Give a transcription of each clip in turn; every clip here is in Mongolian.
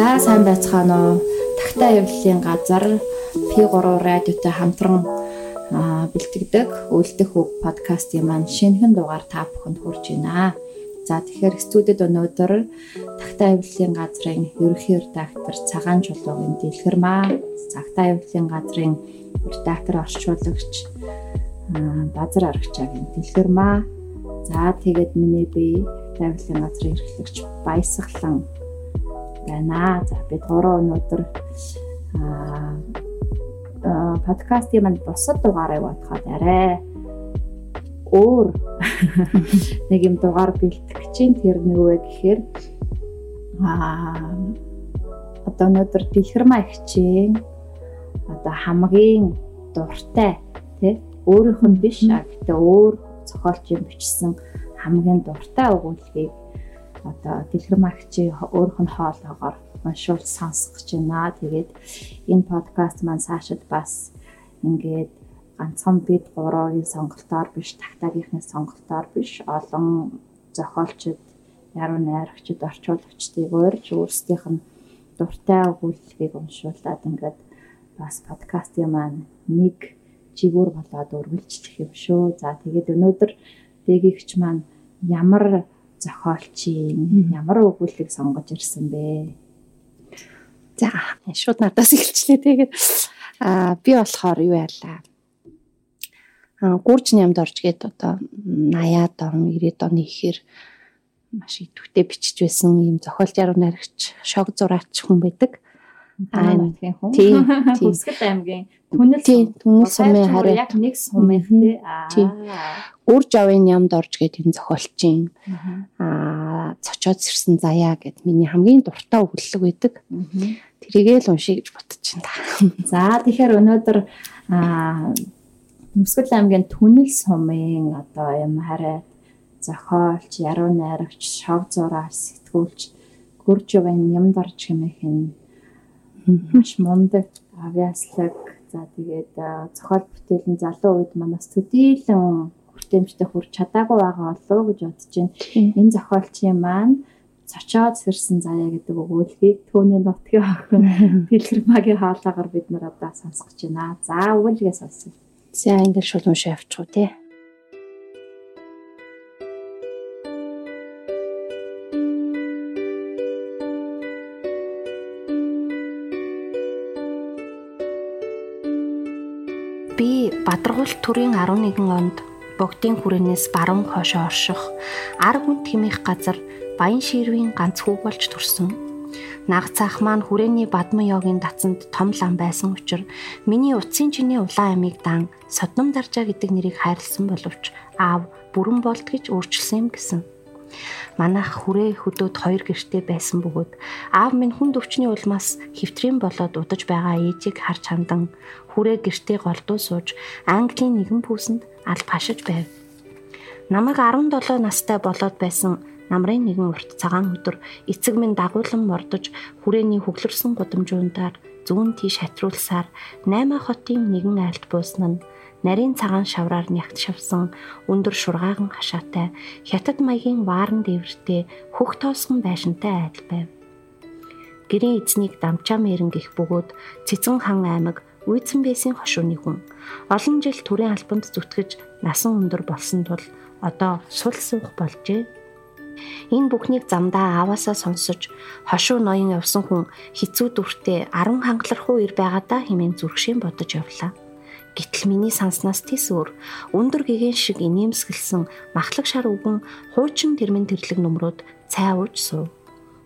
За сайн байцгаана уу. Тагтаа явлалын газар P3 радиотой хамтран бэлтгэдэг Үлдэх үг подкастын маань шинэхэн дугаар та бүхэнд хүрж байна. За тэгэхээр студид өнөөдөр Тагтаа явлалын газрын ерөнхий редактор Цагаан Чулуугийн Дэлгэрмаа, Тагтаа явлалын газрын редактор орчуулагч Базар Аргачаагийн Дэлгэрмаа. За тэгээд миний бие явлалын газрын эрхлэгч Баясгалан байна. За бид гурван өнөөдөр аа подкастын манд босод дугаарыг бодоход арай өөр нэг юм дугаар бэлтгэж чинь тэр юу вэ гэхээр аа одоо өнөөдөр дэлгэрмаа ихчийн одоо хамгийн дуртай тий өөрийнх нь биш а гэтээ өөр зохиолч юм бичсэн хамгийн дуртай өгүүлбэрийг одоо дэлгэрмагчийн өөрөх нь хоолоогоор уншуул сонсох гэж байна. Тэгээд энэ подкаст маань цаашид бас ингээд ганцхан бид гурвын сонголтоор биш, тагтаагийнхны сонголтоор биш, олон зохиолчд, яруу найрагчд, орчуулагчдыг урьж өөрсдийнх нь дуртай өгүүлбэрийг уншуулад ингээд бас подкастын маань нэг жигүүр болоод үргэлжлэх юм шүү. За тэгээд өнөөдөр дээгийгч маань ямар зохиолчийн ямар өгүүлбэрийг сонгож ирсэн бэ? За шууд надаас эхэлчлээ. Тэгээд аа би болохоор юу яалаа? Аа гурж нямд орж гээд одоо 80-аад он 90-ад оны ихээр маш идэвхтэй бичиж байсан юм зохиолч яруу найрагч шог зураач хүн байдаг. Тийм хүн. Тийм. Хүсгэт аймгийн түнэл түнэл сумын хараа яг нэг сумын тий. Аа үрж авын ямд орж гэдэг энэ зохиолчийн аа цочоод сэрсэн заяа гэд миний хамгийн дуртай өгүүлэг байдаг. Тэрийгээ л уншия гэж бодчихин та. За тэгэхээр өнөөдөр аа Мөсгөл аймгийн Түнэл сумын одоо юм хараа зохиолч, яруу найрагч, шог зураач, сэтгүүлч гүрж авын ямд орж хэмээх нь маш мундаг авиаслаг за тэгээд зохиол бүтээлийн залуу үед манаас төдийлөн хүртээмжтэй хүрч чадаагүй байгаа болов гэж бодож байна. Энэ зохиолчийн маань цочоод сэрсэн заяа гэдэг өгүүлбэрийг төөний нутгийн охин Пилгримагийн хаалгаар бид нар одоо сонсгож байна. За өгүүлгээ сонсъё. За ингээд шууд уншаа авчихв тий. Бадаргуул төрийн 11 онд богдын хүрээнээс баруун хойшоо орших ар гүн тэмэх газар баян ширвийн ганц хүү болж төрсөн. Наг цаах маань хүрээний бадман йогийн дацанд том лам байсан учраас миний утсын чиний улаан амийг дан содном даржаа гэдэг нэрийг хайрлсан боловч аав бүрэн болт гэж өөрчилсөн юм гэсэн. Манайх хүрээ хөдөөд хоёр гэртээ байсан бөгөөд аав минь хүнд өвчний улмаас хэвтрийн болоод удаж байгаа ээжийг харж хандан хүрээ гэртээ голдуу сууж Английн нэгэн пүүсэнд аль пашиж байв. Намайг 17 настай болоод байсан намрын нэгэн урт цагаан өдөр эцэг минь дагуулan мордож хүрээний хөглөрсөн гудамжуундаар зүүн тийш хатруулсаар 8 хотын нэгэн айлт буусан нь нарийн цагаан шавраар нягт шавсан өндөр шургаахан хашаатай хятад маягийн ваарн дээвэртэй хөх тоосгон байшинтай айдал байв. Гэрийн эзнийг дамчаа мэрэн гих бөгөөд цэцэн хан аймаг үйдсэн байсан хошууны хүн. Олон жил төрийн албанд зүтгэж насан өндөр болсон тул одоо сул суух болжээ. Энэ бүхнийг замдаа ааваасаа сонсож хошуу ноён явсан хүн хизүү дүртэй 10 хангалархуу ир байгаадаа хэмээн зүрхшийн бодож явлаа. Гэтэл миний санснаас тис өөр өндөр гэгэн шиг инээмсгэлсэн махлаг шар үгэн хуучин тэрмэн тэрлэг нөмрөөд цай ууж суув.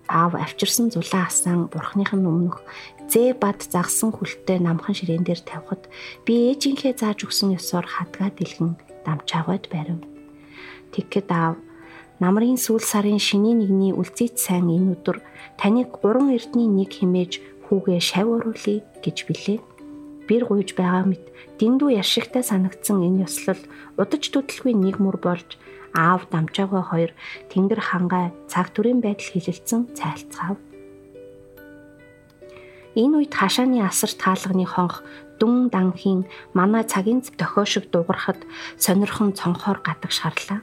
Аав авчирсан зулаа асан бурхныхын өмнөх зээ бад загсан хүлтэй намхан ширээн дээр тавихад би ээжийнхээ зааж өгсөн ёсоор хадгаа дэлгэн дамчаагаад барив. Тэгэхэд аав Намрын сүүл сарын шинийн нэгний үлзийт сайн энэ өдөр таныг гурван эрдний нэг химээж хүүгээ шав оруулъя гэж билээ. Бэр гуйж байгаа мэт дэндүү яшигтай санагдсан энэ ёслол удаж төдөлгүй нэг мөр болж аав дамжаагаа хоёр тэнгэр хангай цаг төрийн байдал хилэлцэн цайлцгаав. Энэ үед хашааны асар таалганы хонх дүн данхийн манай цагийн тохиошиг дуурахад сонирхон цонхоор гадаг шарлаа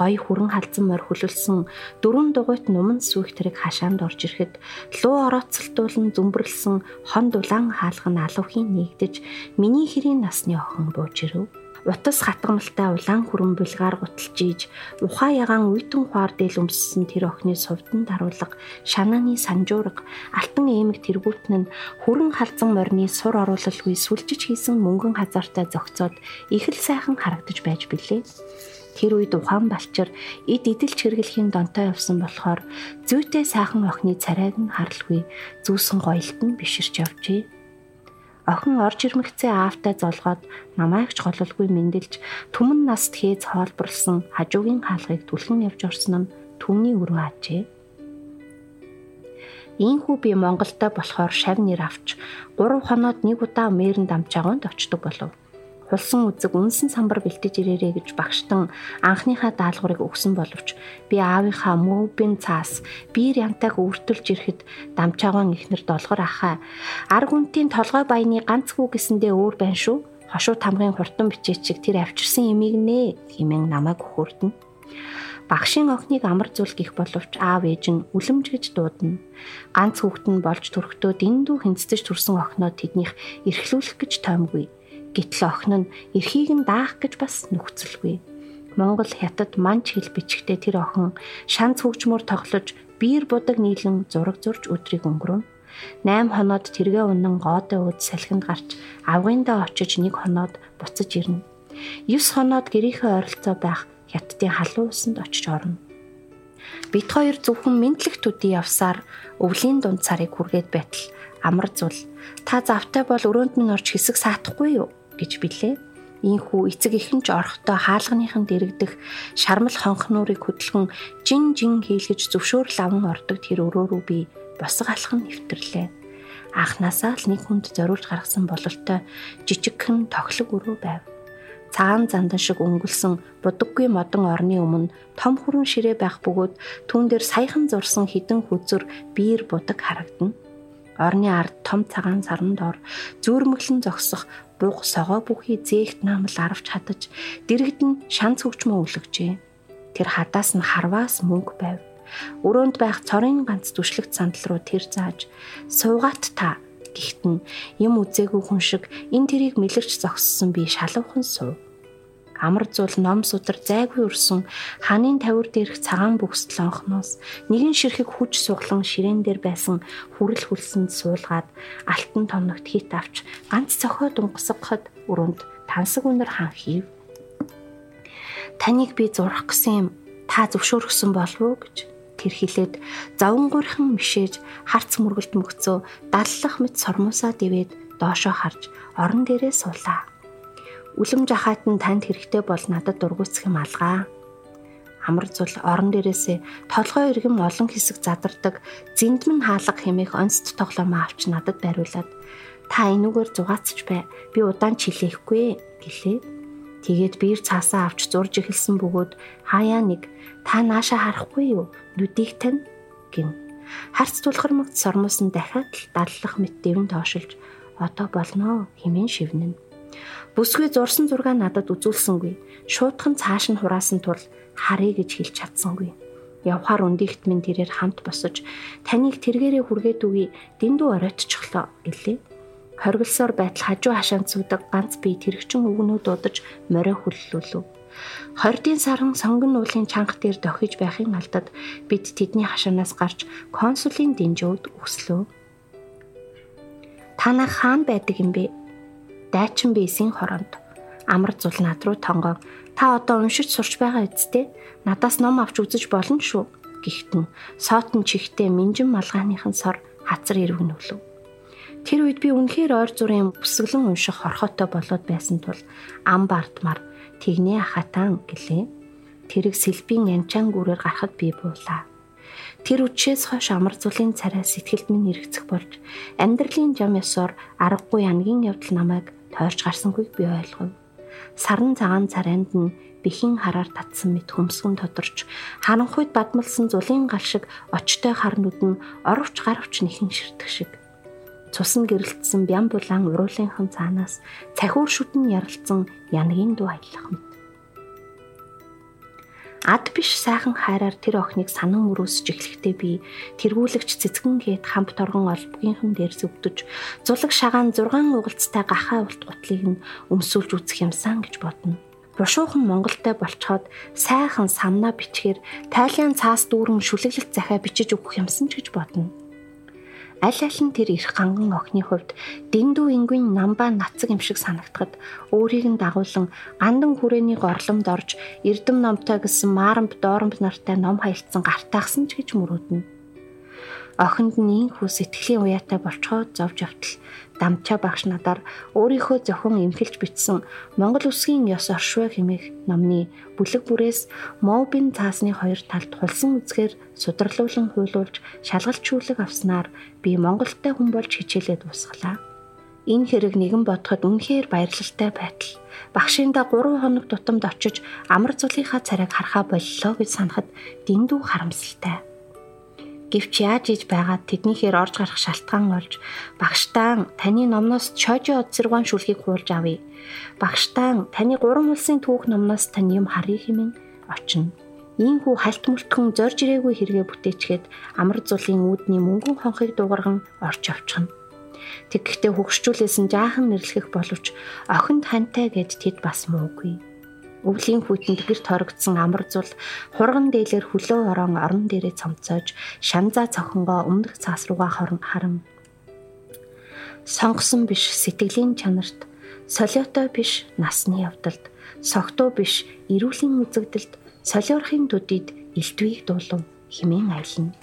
гой хүрэн халзан морь хүлэлсэн дөрвөн дугуйт нуман сүйх тэрэг хашаанд орж ирэхэд луу орооцолтуулан зүмбэрлсэн хон дулаан хаалган алуухийн нэгдэж миний хэрийн насны охин бууж ирэв. Утас хатгамалтай улаан хүрэн булгаар гуталжиж ухаа ягаан үйтэн хуар дээл өмссөн тэр охины сувдан даруулга шанааны санжуурга алтан эмэг тэргүүтэн нь хүрэн халзан морины сур оруулалгүй сүлжиж хийсэн мөнгөн хазаартай зогцоод их л сайхан харагдаж байж билээ. Тэр үед ухаан балчир эд идэлч хэрэглэхийн донтой явсан болохоор зүйтэй сайхан охины царайг нь харалгүй зүүсэн гоёлт нь биширч явжээ. Охин орж ирмэгцээ аавтай золгоод намайгч гололгүй мэндэлж түмэн наст хээз хоолборлсон хажуугийн хаалгыг түлхэн явж орсон нь түүний өрөө ачээ. Ийхүү би Монголда болохоор шав нэр авч 3 хоноод нэг удаа мээрэн дамжаагонд очдог болов хулсан үзэг үнсэн самбар бэлтэж ирээрэй гэж багштан анхныхаа даалгаврыг өгсөн боловч би аавынхаа мөвбин цаас биер янтайг өвөртөлж ирэхэд дамчаагаан ихнэр долгор ахаа арг үнтийн толгой баяны ганц хүү гэсэндээ өөр байна шүү хошуу тамгын хурдан бичээч чиг тэр авчирсан эмийг нэ хэмээн намайг хөхөрдөн багшийн охиныг амар зүйл гих боловч аав ээж нь үлэмж гэж дуудана. Ганц хүүхэд нь болж төрөхдөө дэндүү хинцэж төрсэн охиноо тэднийх эрхлүүлэх гэж тоомгүй. Гэтэл охин нь эрхийг нь даах гэж бас нөхцөлгүй. Монгол хятад манч хэл бичгтээ тэр охин шанц хөгжмөр тоглож биер будаг нийлэн зураг зурж өдрийг өнгөрөв. 8 хоноод тэргээ унан гоодой өөд салхинд гарч авгиндаа очиж нэг хоноод буцаж ирнэ. 9 хоноод гэрийнхээ ойролцоо байх хятадын халуун усанд очиж орно. Бит хоёр зөвхөн мэдлэг төдий явсаар өвлийн дунд царыг хүргээд байтал амар зул. Та завтай бол өрөөнд минь орж хэсэг саатахгүй юу? Гэж билээ. Ийхүү эцэг ихэн ч орхтой хаалганыхан дэрэгдэх шармал хонхнуурыг хөдөлгөн жин жин хийлгэж зөвшөөрөл аван ордог тэр өрөө рүү би босго алхан нэвтрлээ. Анхнаасаа л нэг хүнд зориулж гаргасан бололтой жижигхэн тоглог өрөө байв. Цагаан зандан шиг өнгөлсөн будаггүй модон орны өмнө том хүрэн ширээ байх бөгөөд түүн дээр саяхан зурсан хідэн хүзүр биер будаг харагдана. Орны ард том цагаан саран дор зүүрмөглөн зогсох буг согоо бүхий зээгт наамл аравч хадаж дэрэгд нь шанц хөгжмөө өлгөжээ. Тэр хадаас нь харваас мөнгө байв. Өрөөнд байх цорын ганц түшлэгт сандал руу тэр зааж суугаат та гихт нь юм үзээгүй хүн шиг энэ тэрийг мэлэрч зогссон би шалавхан суув амар зул ном судар зайгүй өрсөн ханын тавир дээрх цагаан бүхсэл онхноос нэгэн ширхэг хүч суглан ширээн дээр байсан хүрэл хүлсэнд суулгаад алтан томногт хит авч ганц цохоо дунгасгахад өрөөнд тансаг өнөр хан хийв. Таныг би зурах гэсэн юм та зөвшөөрөхсөн болов уу гэж тэр хилээд завангуурхан мишээж харц мөргөлт мөгцөө даллах мэт сормосоо дэвээд доошоо харж орон дээрээ суулаа. Үлэм жахаат нь танд хэрэгтэй бол надад дургуйцэх юм алгаа. Амар зул орон дээрээсээ толгой иргэм олон хэсэг задардаг зэндмэн хаалга хэмээх онцт тоглоом авч надад бариулаад та энүүгээр зугаацч бай. Би удаан чилээхгүй гэлээ. Тэгээд биер цаасаа авч зурж эхэлсэн бөгөөд хаяа нэг та нааша харахгүй юу? Нүдийг тань гин. Харц тулхармагт сормоос нь дахиад л даллах мэт дэвэн тоошилж одоо болноо хэмээн шивнэн. Бүсгүй зурсан зураг надад үзүүлсэнгүй. Шуудхан цааш нь хураасан тул харъя гэж хэлж чадсангүй. Явхаар өндийгт минь тэрээр хамт босож таныг тэргээрээ хүргээд үгүй дэндүү оройтчихлоо гэлээ. Хоригдсоор байтал хажуу хашаанд суудаг ганц бие тэрэгчин өвгнүүд удаж морио хүллүүлв. Хордын саран сонгон уулын чанга дээр дохиж байхын алдад бид тэдний хашаанаас гарч консулын дэнжөөд өслөө. Та нар хаана байдаг юм бэ? Дайчин бийсийн хороонд. Амар зул над руу тонгоо. Та одоо уншиж сурч байгаа үсттэй надаас ном авч үзэж болно шүү гихтэн. Соотон чихтэй минжин малгааныхан сор хацар ирвэнүүлв тэр үед би үнэхээр ойр зургийн бүсгэлэн унших хорхотой болоод байсан тул ам бардмар тэгнээ хатаан гэлээ. Тэрэг сэлбийн янчаан гүрээр гарахад би буулаа. Тэр үчээс хойш амар зулын царай сэтгэлд минь эргэцэх болж амьдралын жам ёсоор аргагүй ангийн явдал намайг тойрч гарсангүй би ойлгов. Саран цагаан царайнд нь бэхин хараар татсан мэт хөмсгөн тодорч харанхуйд бадмалсан зулын гал шиг очтой харнууд нь оровч гарвч нэхэн ширтэх шиг цусн гэрэлтсэн бям булаан уруулынхан цаанаас цахиур шүтэн яралцсан янгийн дуу аялах мэт ад биш сайхан хайраар тэр охиныг санан өрөөсж эхлэхдээ би тэргүүлэгч цэцгэн гээд хамт торгон олбгийнхэн дээр зүвдэж зулаг шагаан 6 угалцтай гахаа улт гутлыг нь өмсүүлж үзэх юмсан гэж бодно. Бушуухан Монголтай болцоход сайхан самнаа бичгээр тайлан цаас дүүрэн шүлэглэлт захиа бичиж өгөх юмсан ч гэж бодно аль аль нь тэр их ганган охины хувьд дэндүү ингийн намбаа нацаг юм шиг санагдахад өөрийг нь дагуулan гандан хүрээний горломд орж эрдэм номтой гэсэн маарамб дооромб нартай ном хаялцсан гартаагсан ч гэж мөрөөднө. Охинд нь инхүү сэтгэлийн уяатай болцоход зовж явтал Дамчаа багш надаар өөрийнхөө зохион эмхэлж бичсэн Монгол үсгийн ёс оршвэ хэмээх номны бүлэг бүрээс Мовбин цаасны хоёр талд хулсан үзгээр сударлуулан хуйлуулж шалгалжүүлэг авснаар би Монголтай хүн болж хичээлээ дуусгалаа. Энэ хэрэг нэгэн бодоход үнэхээр баярлалтай байтал багшиндаа 3 хоног тутамд очиж амар цулынхаа царайг харахаа боллоо гэж санахад дэндүү харамсалтай. Гэвч яаж иж байгаад тэднийхээр орж гарах шалтгаан болж багштаан таны номноос чожи одсэргуун шүлхийг хуулж авъя. Багштаан таны гурван улсын түүх номноос тань юм харъя хэмээн очино. Ийхүү халт мөлтгөн зорж ирээгүй хэрэгэ бүтээчгээд амар зулын үүдний мөнгөн хонхыг дуугарган орж авчихна. Тэгэхдээ хөгшчүүлсэн жаахан нэрлэх боловч охинд хантай гэд тэд бас муугүй өвлийн хүйтэнд гэрт хорогдсон амар зул хурган дээлэр хөлөө орон орон дээрээ цомцоож шанзаа цохонгоо өмнөх цаас руугаа хорон харан. Сонгосон биш сэтгэлийн чанарт солиотой биш насны явдалд согтуу биш эрүүлийн үзэгдэлд солиорхын төдийд элтвийг дуулав химэн айлна.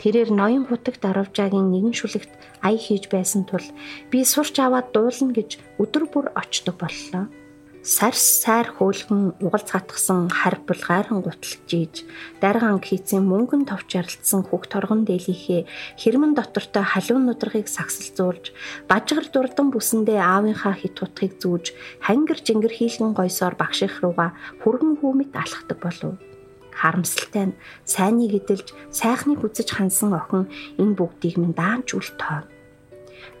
Тэрээр ноён хутаг даравжаагийн нэгэн шүлэгт ая хийж байсан тул би сурч аваад дуулна гэж өдөр бүр очдог боллоо сарс сайр хөөлгөн угалц хатгсан хар булгайран гуталж ийж даргаан хийцэн мөнгөн товч ярилцсан хөх торгон дээлийнхээ хэрмэн дотортой халуун нудрагыг сагсалзуулж бажгар дурдан бүсэндээ аавынхаа хит тутхыг зүүж хангар жингэр хийлгэн гойсоор багших руугаа хүргэн хүмэт алхдаг болов. Харамсалтай нь сайныг эдэлж сайхныг үзэж хансан охин энэ бүгдийг минь даанч үл тоо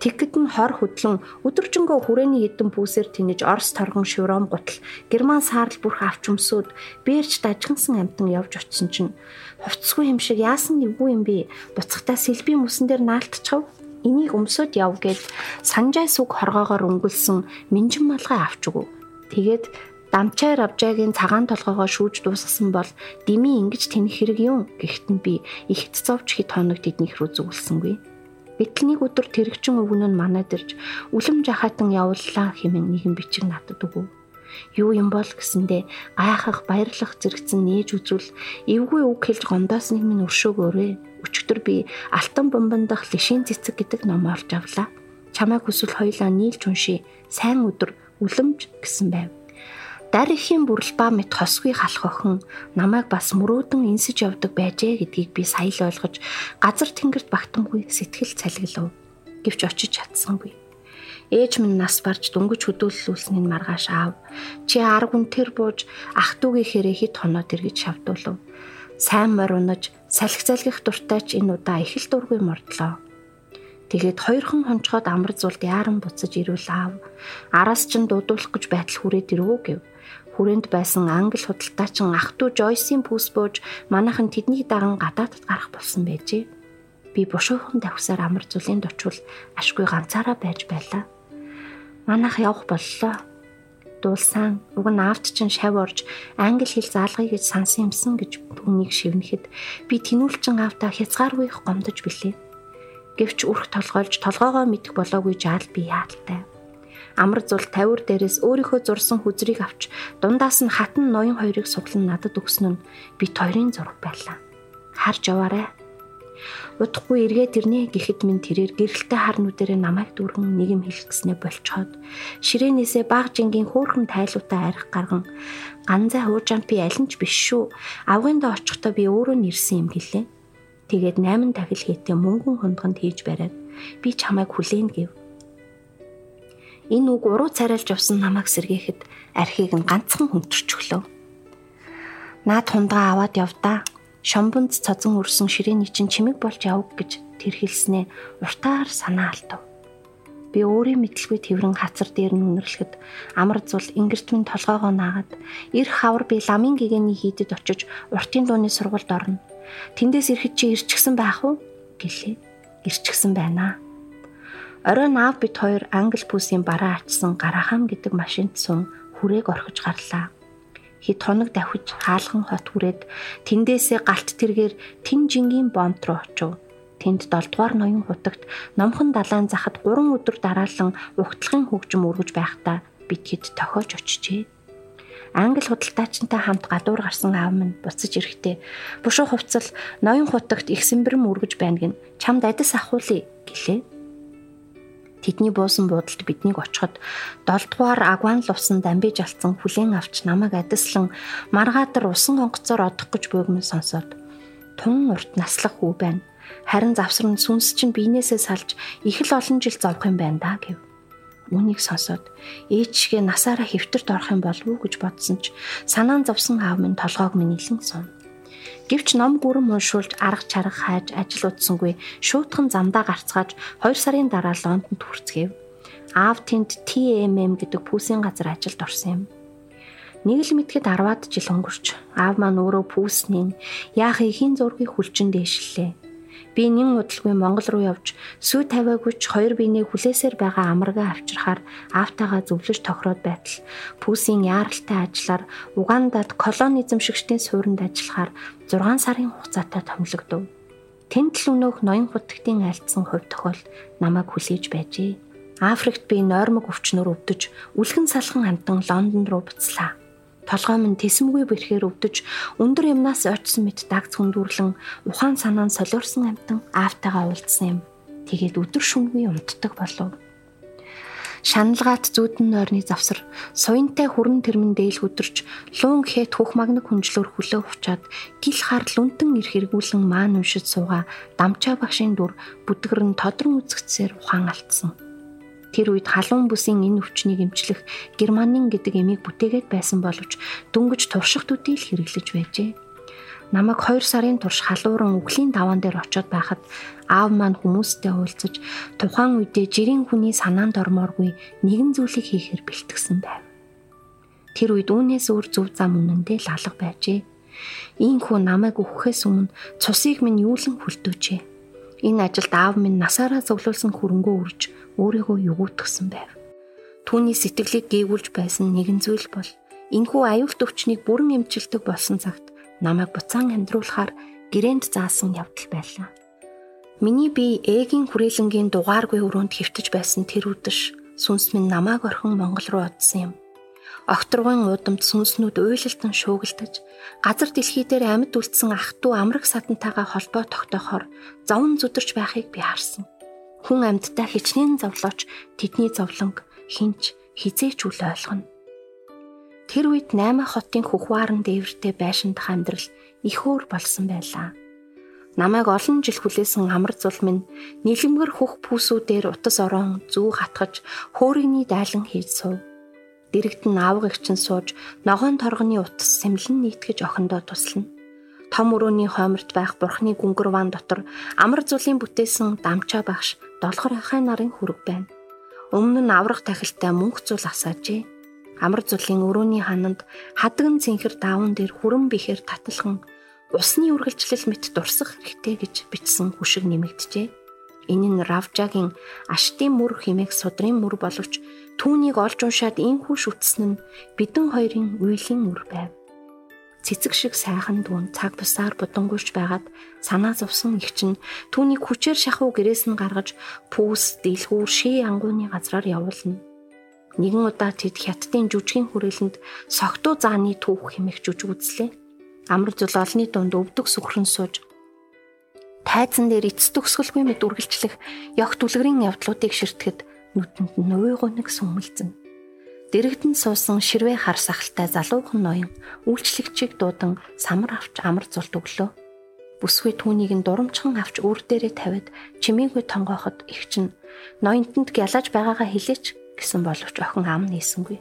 Тэгэхэд нь хор хөдлөн өдөржингөө хүрээний эдэн пүүсээр тэнэж Орос торгон шүром гутал Герман саарл бүрх авч өмсөд бээрч дажгансан амтан явж очисон чинь хувцсгүй юм шиг яасан эвгүй юм бэ? Буцахтаа сэлбийн мөсөн дээр наалтчихв. Энийг өмсөд яв гэж санжай сүг хоргоогоор өнгөлсөн минжин малгай авч өгөв. Тэгээд дамчаар авжаагийн цагаан толгоогоо шүүж дуусгасан бол дими ингэж тэнэх хэрэг юм гэхдээ би ихт зовж хит хоног тэднийх рүү зүгэлсэнгүй. Гэтэл нэг өдөр тэрэгчин өвгөн нь манад ирж үлэм жахаатан явууллаа хэмээн нэгэн бичиг надад өгөв. Юу юм бол гэсэндэ гайхах баярлах зэрэгцэн нээж үзвэл эвгүй үг хэлж гондоос нэг минь өршөөгөөрэй. Өчигдөр би Алтан бомбон дах лишийн цэцэг гэдэг ном олж авлаа. Чамайг хүсвэл хоёлаа нийлж уншия. Сайн өдөр үлэмж гэсэн байв. Дар ихийн бүрлбаа мэт хосгүй халах охин намайг бас мөрөөдөн инсэж явдаг байжээ гэдгийг би сая л ойлгож газар тэнгэрт багтамгүй сэтгэл цалиглав. Гэвч очиж чадсангүй. Ээж минь нас барж дөнгөж хөдөөллүүлснийг маргааш аав. Чи арга үнтер бууж ах トゥ угийнхээрээ хит хоноод эргэж шавдуулав. Сайн морь унаж салхи залгих дуртайч энэ удаа их л дургүй мордлоо. Тэгээд хоёрхан хонцгоод амар зулд яаран буцаж ирүүл аав. Араас чин дуудуулах гэж байтал хүрээд ирвүү гэв хүрээнд байсан англи худалдаачин ах トゥ Жойсийн пүүс бууж манайхан тэднийг даган гадаадд гарах болсон байжээ. Би бушуухан давхсаар амар зүлийн дочвол ашгүй ганцаараа байж байлаа. Манайх явах боллоо. Дуулсан уг нь аавд чинь шав орж англи хэл заалгая гэж сансан юмсан гэж түүнийг шивнэхэд би тэнүүлчин аавтаа хязгааргүй гомдож билээ. Гэвч үрх толгойлж толгоогоо мэдэх болоогүй жаал би яалтаа амар зул тавир дээрээс өөрийнхөө зурсан хүзрийг авч дундаас нь хатан ноён хоёрыг суглан надад өгсөн нь бит хоёрын зураг байлаа. Харж яваарай. Удахгүй эргээд ирнэ гэхэд минь тэрээр гэрэлтэй хар нүдэрээ намайг дүүргэн нэг юм хэлгэснээ болцоход ширээнээсээ баг жингийн хөөрхөн тайлуутай арх гарган ганзай хуужаанд би аль нь ч биш шүү. Авгиндаа очихдоо би өөрөө нэрсэн юм гэлээ. Тэгээд 8 дахил хийтээ мөнгөн хундганд хийж бариад би чамайг хүлээн гэв. Энэ үг уруу царайлж явсан намайг сэргээхэд архийг нь ганцхан хүнтэрч өглөө. Наад хундагаа аваад явдаа шомбонд цозон өрсөн ширээний чинь чимэг болж явг гэж тэр хэлснээ уртаар санаа алдав. Би өөрийн мэдлгүй тэрэн хацар дээр нь үнэрлэхэд амар зул ингэрт минь толгоогоо наагаад эр хавар би ламын гэгэний хийдэд очиж уртын дууны сургуульд орно. Тэндээс ирэхэд чи ирчихсэн байх уу? гэлээ. Ирчихсэн байна. Оройн аав бит хоёр англи пүсийн бараа ачсан гарахам гэдэг машинд сун хүрээг орхиж гарлаа хэд хоног давхиж хаалхан хот хүрээд тэндээсээ галт тэргээр тэн жингийн бомт руу очив. Тэнд 7 дугаар ноён хутагт номхон далайн захад 3 өдөр дараалан угтлахын хөгжим өргөж байхдаа бид хэд тохиож очижээ. Англи худалдаачинтай хамт гадуур гарсан аав минь буцаж ирэхдээ бушуу хувцал ноён хутагт их сэмбэрэм үргэж байна гин чамд адис ахуулъя гэлээ. Тэдний буусан буудалд биднийг очиход 7 дугаар агван лувсан дамбиж алдсан хүлэн авч намайг адислан маргаатар усан онгоцоор одох гэж бөөгмөн сонсоод тун урт наслах хүү байна. Харин завсар нь сүнс чинь биенээсээ салж их л олон жил зовх юм байна да гэв. Үүнийг сонсоод ээжгээ насаараа хэвтэрт орох юм болов уу гэж бодсон ч санаан зовсон аав минь толгоог минь илэн сум. Гэвч ном гүрэн уншуулж арга чарга хайж ажил утсангүй шуутхан замдаа гарцгааж 2 сарын дараа Лондонд хүрцгээв. Аав тэнд TMM гэдэг пүүсийн газар ажилд орсон юм. Нэг л мэдхэд 10-аад жил өнгөрч аав маань өөрөө пүүснийн яах ихийн зургийг хүлчин дээшлээ. Би нэн удалгүй Монгол руу явж сүү тавиагүйч хоёр биений хүлээсээр байгаа амаргаа авчрахаар аавтайгаа зөвлөж тохироод байтал пүүсийн яаралтай ажиллаар Угандад колони эзэмшигчдийн суурьнд ажиллахаар 6 сарын хугацаатай томилогдов. Тэнд л өнөөх ноён хутагтын альдсан хувь тохиол намайг хүлээж байжээ. Африкт би нойрмог өвчнөр өвдөж, үлгэн салхан амтан Лондон руу буцлаа толгой минь тэсэмгүй бэрхээр өвдөж өндөр юмнаас очсон мэт дагц хүндүрлэн ухаан санаан солиорсон амтан аавтайгаа уулзсан юм. Тэгээд өдөр шөнөгүй унтдаг болов. Шаналгаат зүүдэн нойрны завсар суянтай хүрэн тэрмэн дээл хөдөрч луун гэхэд хөх магнаг хүнжлөөр хөлөө хувчаад гил хар лүнтэн ир хэрэгүүлэн маан уншиж сууга дамчаа багшийн дүр бүдгэрэн тодрон үзэгцсээр ухаан алдсан. Тэр үед халуун бүсийн энэ өвчнийг эмчлэх Германин гэдэг эмийг бүтээгээд байсан боловч дөнгөж турших төдий л хэрэглэж байжээ. Намайг 2 сарын турш халууран үглийн даваан дээр очиод байхад аав маань хүмүүстэй уулзаж тухайн үедээ жирийн хүний санаанд ормооргүй нэгэн зүйлийг хийхээр бэлтгэсэн байв. Тэр үед үүнээс өөр зөв зам үнэндээ л алга байжээ. Ийм хүн намайг өгөхөөс өмнө цусыг минь юулан хүлдөөжээ. Энэ ажилд аав минь насаараа зөвлөсөн хөрөнгөө үрж өөрийгөө югуутгсан байв. Түүний сэтгэлийг гээгүүлж байсан нэгэн зүйл бол энхүү аюулт өвчнийг бүрэн эмчилдэг болсон цагт намайг буцаан амьдруулахаар гэрээнд заасан явдал байлаа. Миний бие ээгийн хүрээлэнгийн дугааргүй өрөөнд хэвтэж байсан тэр үдэш сүнс минь намайг орхин Монгол руу одсон юм. Огторгын удамд сүнснүүд уйлалтан шуугилдаж, газар дэлхий дээр амьд үлдсэн ах トゥ амраг сатантайгаа холбоо тогтоохоор зовн зүдэрч байхыг би харсан. Хүн амьдтай хичнээн зовлооч тэдний зовлонг хинч хизээч үл ойлгоно. Тэр үед 8 хотын хөхваарн дээвртэй байшиндах амьдрал их өөр болсон байлаа. Намайг олон жил хүлээсэн амар зул минь нийлэмгэр хөх пүүсүүдээр утас орон зүү хатгаж хөөригний дайлан хийж сув. Дэрэгт нь аавг эгчин сууж ногоон торгоны утас сэмлэн нийтгэж охиндоо туслана том өрөөний хойморт байх бурхны гүнгэр ван дотор амар зулын бүтээсэн дамчаа багш долгор ахай нарын хүрэг байна. Өмнө нь аврах тахилтай мөнх зул асаажээ. Амар зулын өрөөний хананд хадган цэнхэр даавн дээр хүрэн бихээр татлахын усны үргэлжлэл мэт дурсах хэрэгтэй гэж бичсэн хүшиг нэмэгдэжээ. Энэ нь Равжагийн аштын мөр химээх судрын мөр боловч түүнийг олж уншаад инхүү шүтсэн нь бидэн хоёрын үеийн мөр байв цэцэг шиг сайхан дүүн цаг бусаар будангуйч байгаад санаа зовсон их чинь түүнийг хүчээр шахуу гэрээс нь гаргаж пүүс дэлгүүр шээ ангууны газраар явуулна. Нэгэн удаа тэд хятадын жүжигэн хүрээлэнд согтуу зааны түүх хэмээх жүжиг үзлээ. Амар зул олны дунд өвдөг сүхрэн сууж Тайзан дээр эцэст төгсгөлгүй мэд үргэлжлэх явх түлгэрийн явдлуудыг ширтгэхэд нүдэнд нь уйгунэг сүмэлзэн. Дэрэгдэн суусан ширвэ хар сахалтай залуухан ноён үйлчлэгчийг дуудан самар авч амар зулт өглөө. Бүсгүй түүнийг нь дурамчхан авч үр дээрээ тавиад чимээгүй тонгооход их чинь ноёнтонд гялаж байгаагаа хэлээч гэсэн боловч охин ам нээсэнгүй.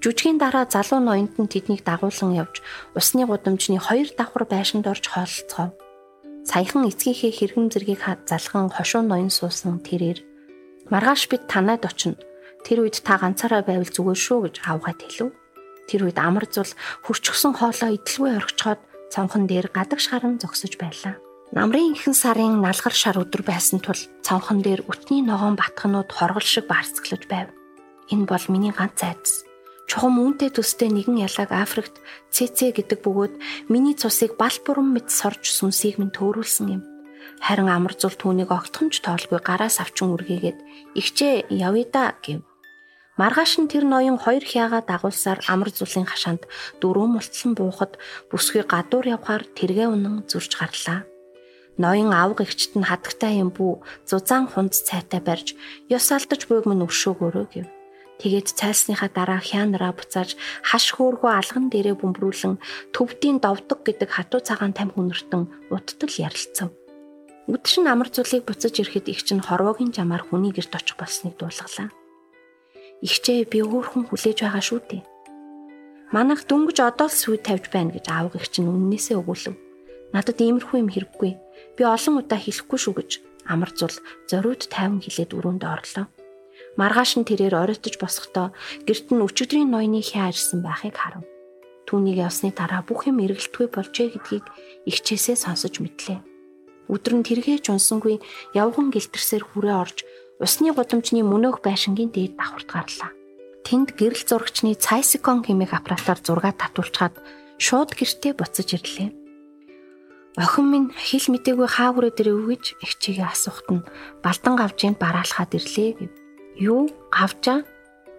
Жүжигийн дараа залуу ноёнт нь тэднийг дагуулсан явж усны гудамжны хоёр давхар байшинд орж хоолцгоо. Саяхан эцгийнхээ хэрхэн зэргийг залхан хошуу ноён суусан тэрээр маргааш бид танаад очино Тэр үед та ганцаараа байвал зүгээр шүү гэж аавгаад хэлв. Тэр үед амар зул хурчгсан хоолоо идэлгүй орхичоод цонхон дээр гадаг шаран зогсож байлаа. Намрын ихэнх сарын налгар шар өдөр байсан тул цонхон дээр өтний ногоон батхнууд хоргол шиг барцглаж байв. Энэ бол миний ганц айдас. Чухам үүнтэй төстэй нэгэн ялаг Африкт ЦЦ гэдэг бөгөөд миний цусыг бал бүрэн мэт сорж сүнсийг минь төөрүүлсэн юм. Харин амар зул түүнийг огтхонч тоолгүй гараас авчин үргээгээд "Игчээ явъя да" гэв. Маргааш нь тэр ноён хоёр хяага дагуулсаар амар зулын хашаанд дөрөв мултлан буухад бүсгүй гадуур явхаар тэргээ унан зурж гарлаа. Ноён авга ихчт нь хадагтай юм бүү зузаан хунд цайтай барьж ёс алдаж буйг минь өршөөгөөрөө гэв. Тэгээд цайлсныхаа дараа хяанараа буцааж хаш хөөргөө алган дээрээ бөмбрүүлэн төвдийн довдог гэдэг хатуу цагаан там хүнэртэн уттал ярилцав. Үдшин амар зүйлийг буцаж ирэхэд их чинь хорвоогийн жамаар хүний гэрт очих болсныг дуулгалаа. Игчээ би өөрхөн хүлээж байгаа шүү дээ. Манайх дөнгөж одоо л сүй тавьж байна гэж аав гэх чинь үннээсээ өгүүлв. Надад иймэрхүү юм хэрэггүй. Би олон удаа хэлэхгүй шүү гэж амар зул зориуд тайван хилээд өрөөнд орлоо. Маргааш нь тэрээр оройтож босохдоо гэрт нь өчигдрийн ноёны хяа ирсэн байхыг харав. Түүнийг явсны дараа бүх юм эргэлтгүй болжээ гэдгийг ихчээсээ сонсож мэдлээ. Өдөр нь тэрхээж унсангүй явган гэлтэрсээр хүрээ орж усны гудамжны мөнөөх байшингийн дээд давхарт гарлаа. Тэнд гэрэл зурагчны Цайсикон хэмээх аппаратаар зураг татуулчаад шууд гэртээ буцаж ирлээ. Охин минь хэл мтэггүй хаа хүрээ дээр өвгөж их чигээ асуухт нь балдан гавжинд бараалхаад ирлээ гэв. Юу гавжаа?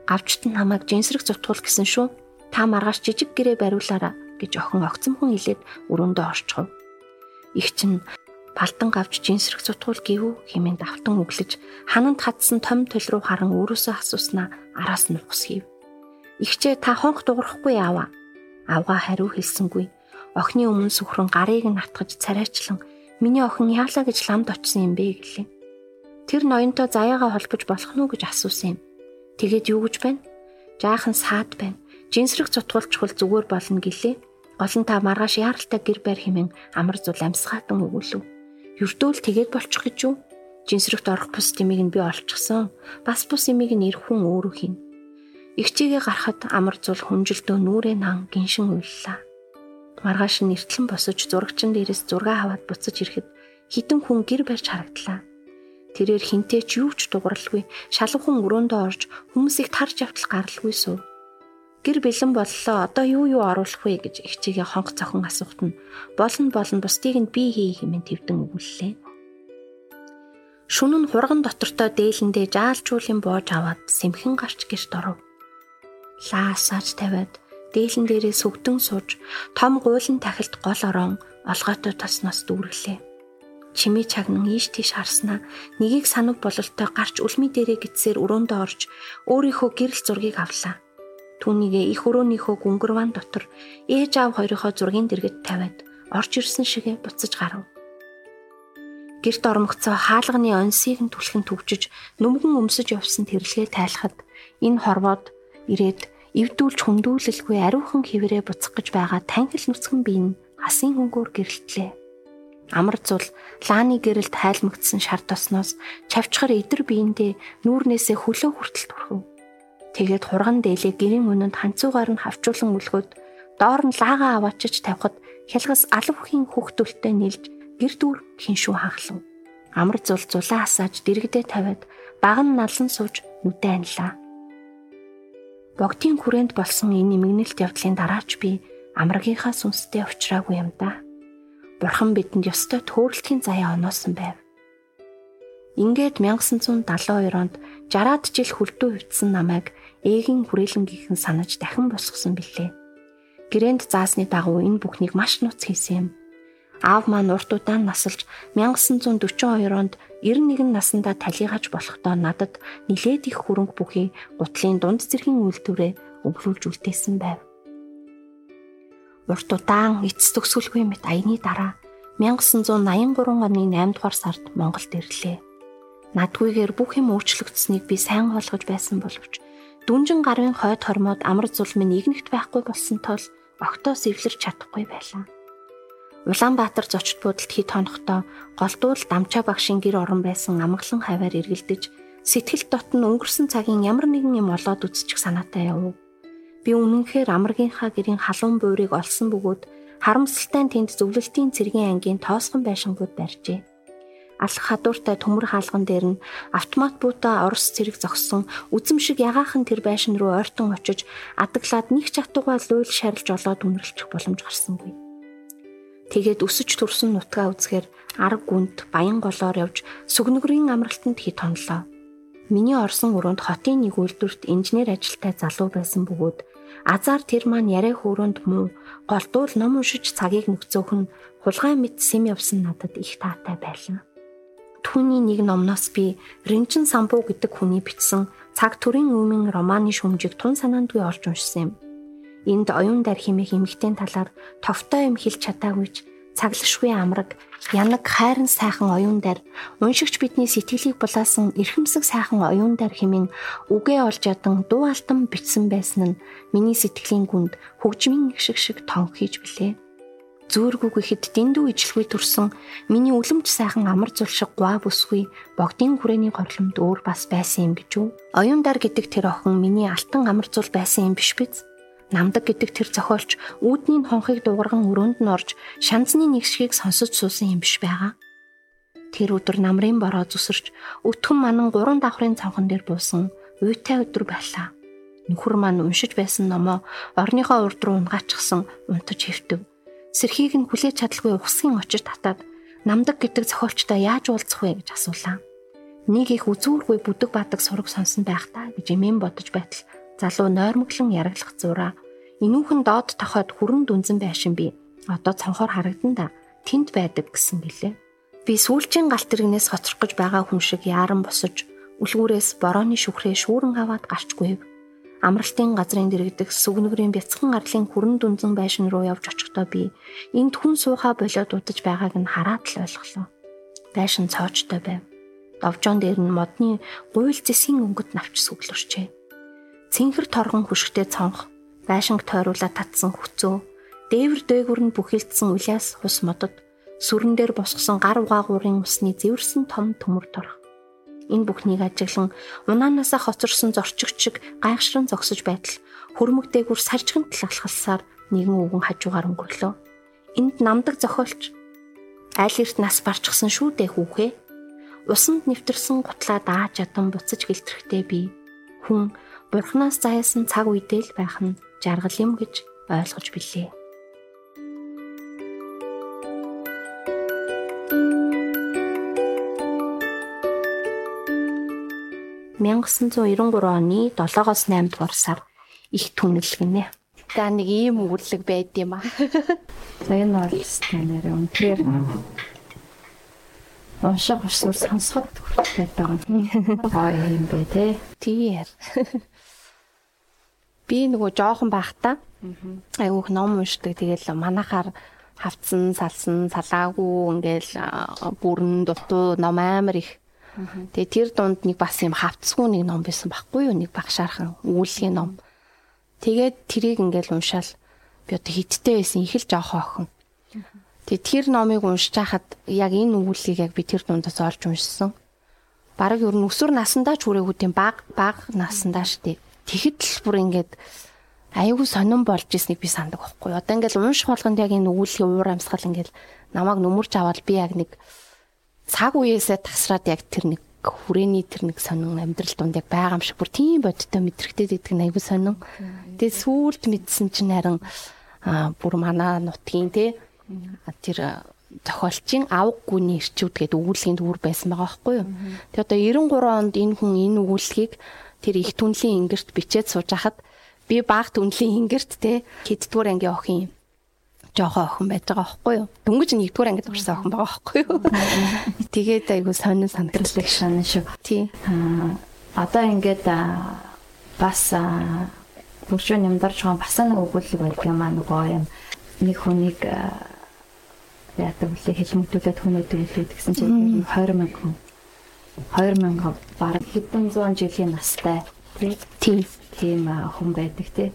Гавчт нь намайг жинсрэг зутгуул гэсэн шүү. Та маргааш жижиг гэрээ бариулаараа гэж охин огцомхон хэлээд өрөөндөө орчихов. Их чинь Балтан гавж жинсрэх зутгуул гівүү хэмээн давтан өглөж хананд хатсан том төл рүү харан өөрөөсөө асууснаа араас нь ухс хийв. Игчээ та хонх дуурахгүй яава. Авга хариу хэлсэнгүй. Охины өмнө сүхрэн гарыг нь атгаж царайчлан миний охин яалаа гэж ламд очсон юм бэ гэлээ. Тэр ноёнтой заяагаа холбож болох нь гэж асуусан юм. Тэгээд юу гэж байна? Жаахан саад байна. Жинсрэх зутгуулчвал зүгээр болно гэлээ. Гол нь та маргааш яаралтай гэр байр хэмээн амар зул амьсгаатан өгүүлв. Юртөөл тэгээд болчих гэж юу? Жинсрэгт орох бус тэмийг нь би олчихсон. Бас бус эмийг нь ирэх хүн өөрөө хин. Игчээгээ гарахад амар зул хүнжилтөө нүрээ нан гиншин уйллаа. Маргааш нь эртлэн босож зурагчин дээрээс зураг аваад буцаж ирэхэд хитэн хүн гэр барьж харагдлаа. Тэрээр хинтээ ч юу ч дугралгүй шалгахун өрөөндөө орж хүмүүсийг тарж явтал гаралгүй суув. Гэр бэлэн боллоо. Одоо юу юу оруулах вэ гэж их чигээ хонх цохон асуухт нь болно болно бусдыг нь би хий хэмээн твдэн өгүүллээ. Шүн нь хурган дотортой дээлэндээ жаалчуулын боож аваад сэмхэн гарч гэрт оров. Лаасааж тавиад дээлэн дээрээ сүгдэн сууж том гуйлан тахилд гол орон олгоотой тосноос дүүрлээ. Чими чагнан ийш тийш харснаа нэгийг санав бололтой гарч үлми дээрээ гитсээр өрөөндөө орж өөрийнхөө гэрэл зургийг авлаа Түүнийгээ их өрөөнийхөө гүнгэрван дотор ээж аав хоёрынхоо зургийн дэргэд тавиад орж ирсэн шигэ буцаж гарав. Гэрт ормогцоо хаалганы онсыг нь түлхэн төвчж нүмгэн өмсөж явсан тэрлэгээ тайлахад энэ хорвоод ирээд эвдүүлж хүндүүлэлгүй ариухан хിവэрэ буцах гэж байгаа тангил нүцгэн бие нь хасын хөнгөөр гэрэлтлээ. Амар зул лааны гэрэлд хайлмагдсан шар тосноос чавчхар идэр биендээ нүүрнээсээ хөлөө хүртэл түрхв. Тэгээд хурган дээлээ гэрийн өнөнд ханцуугаар нь хавчуулан үлгөөд доор нь лаагаа аваачиж тавихад хялгас алвхийн хүүхдүүлтэй нийлж гэр дүр хиншүү ханхлав. Амар зул зулаа асааж дэрэгдээ тавиад баг нь налан сууж нүдэ анлаа. Богдын хүрээнд болсон энэ нэмэгнэлт явдлын дараач би амрагийнхаа сүнстэй уулзраагүй юм да. Бурхан бидэнд ёстой төөрөлтийн заяа оноосон байв. Ингээд 1972 онд 60-аад жил хөлдөө хөвтсөн намайг ээгийн хүрээлэнгийнхэн санаж дахин босгосон билээ. Гэрээнд заасны дагуу энэ бүхнийг маш нууц хийсэн юм. Аав маань урт удаан насалж 1942 онд 91 наснда талигаж болохдоо надад нилээд их хөрөнгө бүхий гутлын дунд зэргийн үйлдвэрээ өвлүүлж үлдээсэн байв. Урт удаан эцэс төгсгөлгүй мэт аяны дараа 1983 оны 8 дугаар сард Монголд ирлээ. Надгүйгээр бүх юм өөрчлөгдсөнийг би сайн ойлгож байсан боловч дүнжин гарын хойд хормоод амар зулмын нэгнэгт байхгүй болсон тул огтоо сэвлэрч чадахгүй байлаа. Улаанбаатар зочд буудалд хит хонохдоо голдуул дамчаа багшийн гэр орон байсан амгалан хаваар эргэлдэж сэтгэл дотн өнгөрсөн цагийн ямар нэгэн юм олоод үзчих санаатай яв. Би үнэнхээр амрагийнхаа гэрийн халуун буурийг олсон бөгөөд харамсалтай тэнд зөвлөлтийн цэргийн ангийн тоосгон байшингууд барьжээ. Алх хадууртай төмөр хаалган дээр нь автомат буута орос цэрэг зогссон үзэмшиг ягаахан тэр байшин руу ойртон очиж адаглаад нэг чатуугаа луйл шарилж олоод үнэрлэх боломж гарсангүй. Тэгээд өсөж төрсөн нутгаа үзэхээр арга гүнд баян голоор явж сүгнэгрийн амралтанд хит тонлоо. Миний орсон өрөөнд хотын нэг үйлдвэрт инженер ажилтай залуу байсан бөгөөд азар тэр маань яриа хөөрөнд муу голдуул ном уншиж цагийг нөхцөөх нь хулгай мэд сэм явсан надад их таатай байлаа. Түүний нэг номноос би Ринчин самбуу гэдэг хүний бичсэн цаг төрийн өмнө романы шүмжиг тун санаандгүй олж уншсан юм. Энд оюун дайр химэх эмгтэн талаар товтой юм хэлж чадаагүйч цаглашгүй амраг, янаг хайрын сайхан оюун дайр, уншигч бидний сэтгэлийг булаасан эрхэмсэг сайхан оюун дайр хэмээн үгээ олж ядан дуу алтан бичсэн байсан нь миний сэтгэлийн гүнд хөгжмийн шиг шиг тонх хийж билээ. Зөөргүг ихэд дэндүү ижлгүй төрсөн миний үлэмж сайхан амар зулшиг гуа бүсгүй богдын хүрээний горломд өөр бас байсан юм гэж үү? Оюун дар гэдэг тэр охин миний алтан амар зул байсан юм биш биз? намдаг гэдэг тэр зохиолч үүдний хонхыг дуугарган өрөөнд нь орж шанцны нэгшгийг сонсож суусан юм биш байгаа. Тэр өдөр намрын бороо зүсэрч өтгөн манан гурван давхрын цонхон дээр буусан уйтай өдөр байлаа. Нөхөр маань уншиж байсан номоо орныхоо урд руу унгаачихсан унтаж хэвтэв. Сэрхийг нь хүлээж чадалгүй ухсгийн очир татаад намдаг гэдэг зохиолчтой яаж уулзах вэ гэж асуулаа. Нэг их үзүүргүй бүдэг бадаг сураг сонсон байх та гэж эмээн бодож байтал залуу нойрмоглон яраглах зураа энүүхэн доод тохойд хүрэн дүнзэн байшин би одоо цонхоор харагдан да тэнд байдаг гэсэн гэлээ. Би сүүлчийн галт тэрэгнээс хоцрох гэж байгаа хүн шиг яаран босож үлгүүрээс борооны шүхрээ шүүрэн аваад гарчгүй. Амралтын газрын дэрэгдэх сүгнэгрийн бяцхан арлын хүрэн дүнзэн байшин руу явж очихдоо би энд хүн суухаа болоод удаж байгааг нь хараад л ойлголоо. Байшин цоочтой байв. Довжоон дээр нь модны гуйл зэсгийн өнгөт навч сүглөрчээ цэнхэр торгон хөшгтэй цонх, байшинг тойруулаад татсан хүцөө, дээвэр дээгүр нь бүхэлдсэн улаас хус модод, сүрэн дээр босгосон гар угаагуурын усны зэвэрсэн том төмөр торх. Энэ бүхнийг ажиглан унаанасаа хоцорсон зорчигч шиг гайхшран зогсож байтал хөрмөг дээгүр саржигэн талхалсаар нэгэн үгэн хажуугаар өнгөрлөө. Энд намдаг зохиолч айл эрт нас барчсан шүү дээ хүүхээ. Усанд нэвтэрсэн гутлаа дааж ядан буцаж гэлтрэхтэй би хүн Бурханаас зайсан цаг үедээ л байх нь жаргал юм гэж ойлгож билээ. (1993 оны 7-оос 8 дугаар сар их түнэл гинэ. За нэг ийм үрлэг байд юм аа. За энэ бол станаар үнэхээр унших усвал сонсоход хүртэл байгаа. Гоё юм бэ те. Тийм. Би нөгөө жоохон байхдаа айгүйх ном уншдаг. Тэгэл манахаар хавцсан, салсан, салаагүй ингээл бүрэн дутуу ном амар их. Тэгээ тэр дунд нэг бас юм хавцгүй нэг ном байсан байхгүй юу? Нэг багшаархан үүлгийн ном. Тэгээд тэрийг ингээл уншаал би одоо хиттэй байсан их л жоохон охин. Тэгээ тэр номыг уншиж хахад яг энэ үүлгийг яг би тэр дундаас олж уншсан. Бараг ер нь өсвөр насандаа ч хүрээгүй тийм баг баг насандаа штеп тэгэхэд л бүр ингээд аюу сонирн болж ирснийг би санддаг байхгүй. Одоо ингээд унших болгонд яг энэ өгүүллийн уур амьсгал ингээд намайг нүмерч аваад би яг нэг цаг үеэсээ тасраад яг тэр нэг хүрээний тэр нэг сонин амьдрал дунд яг байгаа юм шиг бүр тийм бодтой мэдрэгтэй гэдэг нь аюу сонин. Тэгээ сүүлд мэдсэн чинь харин бүр манаа нутгийн те тэр зохиолчийн авг гүний ирчүүд гэдэг өгүүлгийн дүр байсан байгаа байхгүй юу. Тэгээ одоо 93 онд энэ хүн энэ өгүүлгийг тэр их түнлийн ингэрт бичээд сууж хахад би баг түнлийн ингэрт те хэддүгээр ангийн охин жоохоо охин байж байгаа байхгүй юу. Дөнгөж нэгдүгээр ангид орсон охин байгаа байхгүй юу. Тэгээд айгу сонин санагдлаа шүү. Тий. Одоо ингээд бас бүршөө нэмдарч байгаа бас нэг өгүүлэг байдаг юм аа нөгөө юм нэг хүнийг яадаг үлээ хэлмэгдүүлээд хүмүүдэг үлээ гэсэн чинь 20 мянган 20 мянган бараг хэдэн зуун жилийн настай тий тийм хүн байдаг тий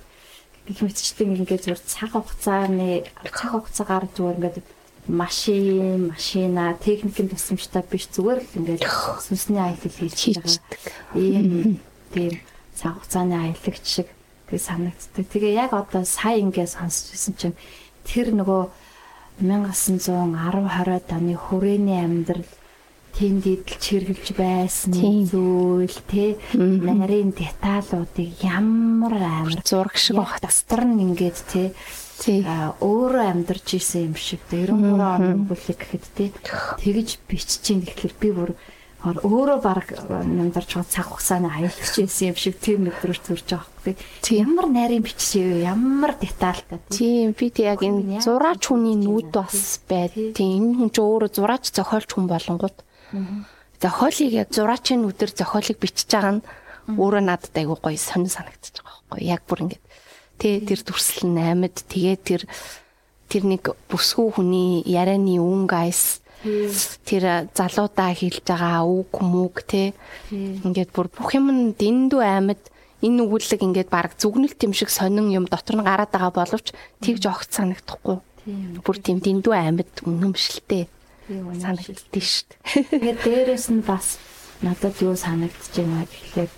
гэх мэтчлэн ингээд зүгээр цаг хугацааны цаг хугацаагаар зүгээр ингээд машин, машина, техникийн тусламжтай биш зүгээр л ингээд сүнсний аялал хийж байгаа. Ийм тийм цаг хугацааны аялагч шиг тэг санагддаг. Тэгээ яг одоо сая ингээд сонсч байсан чинь тэр нөгөө 1910 20-ад оны хүрээний амьдрал тэнд идэлж хэрглэж байсан зүйл те нарийн деталуудыг ямар амар зураг шиг баг тастар нь ингээд те өөрөө амьдарч исэн юм шиг 93 оны бүлэг гэхэд те тэгж биччихин гэхэлэр би бүр өөрөө баг нямдарч байгаа цаг хугацааны аялагч байсан юм шиг тийм мэдрэмж төрж байгаа байхгүй. Ямар нарийн бичсэн? Ямар детальтай. Тийм би тэг яг энэ зураач хүний нүд бас байд. Тийм энэ хүн ч өөрөө зураач зохиолч хүн болонгууд Зохиолыг яг зураачийн нүдэр зохиолыг бичиж байгаа нь өөрөө надад айгүй гоё сонир санагдчихж байгаа байхгүй. Яг бүр ингээд тэ тэр дүрслэл нь амьд тэгээ тэр тэр нэг бүсгүй хүний ярианы үн гайс тэр залуудаа хэлж байгаа үг мүг тэ ингээд бүр бүх юм дэндүү амьд энэ өгүүлэг ингээд баг зүгнэлт юм шиг сонин юм дотор нь гараад байгаа боловч тэгж огт санагдахгүй. Бүр тийм дэндүү амьд үнэмшилтэй санагддээ шүү дээ. Тэгээд дээрэс нь бас надад юу санагдаж байна гэхлээр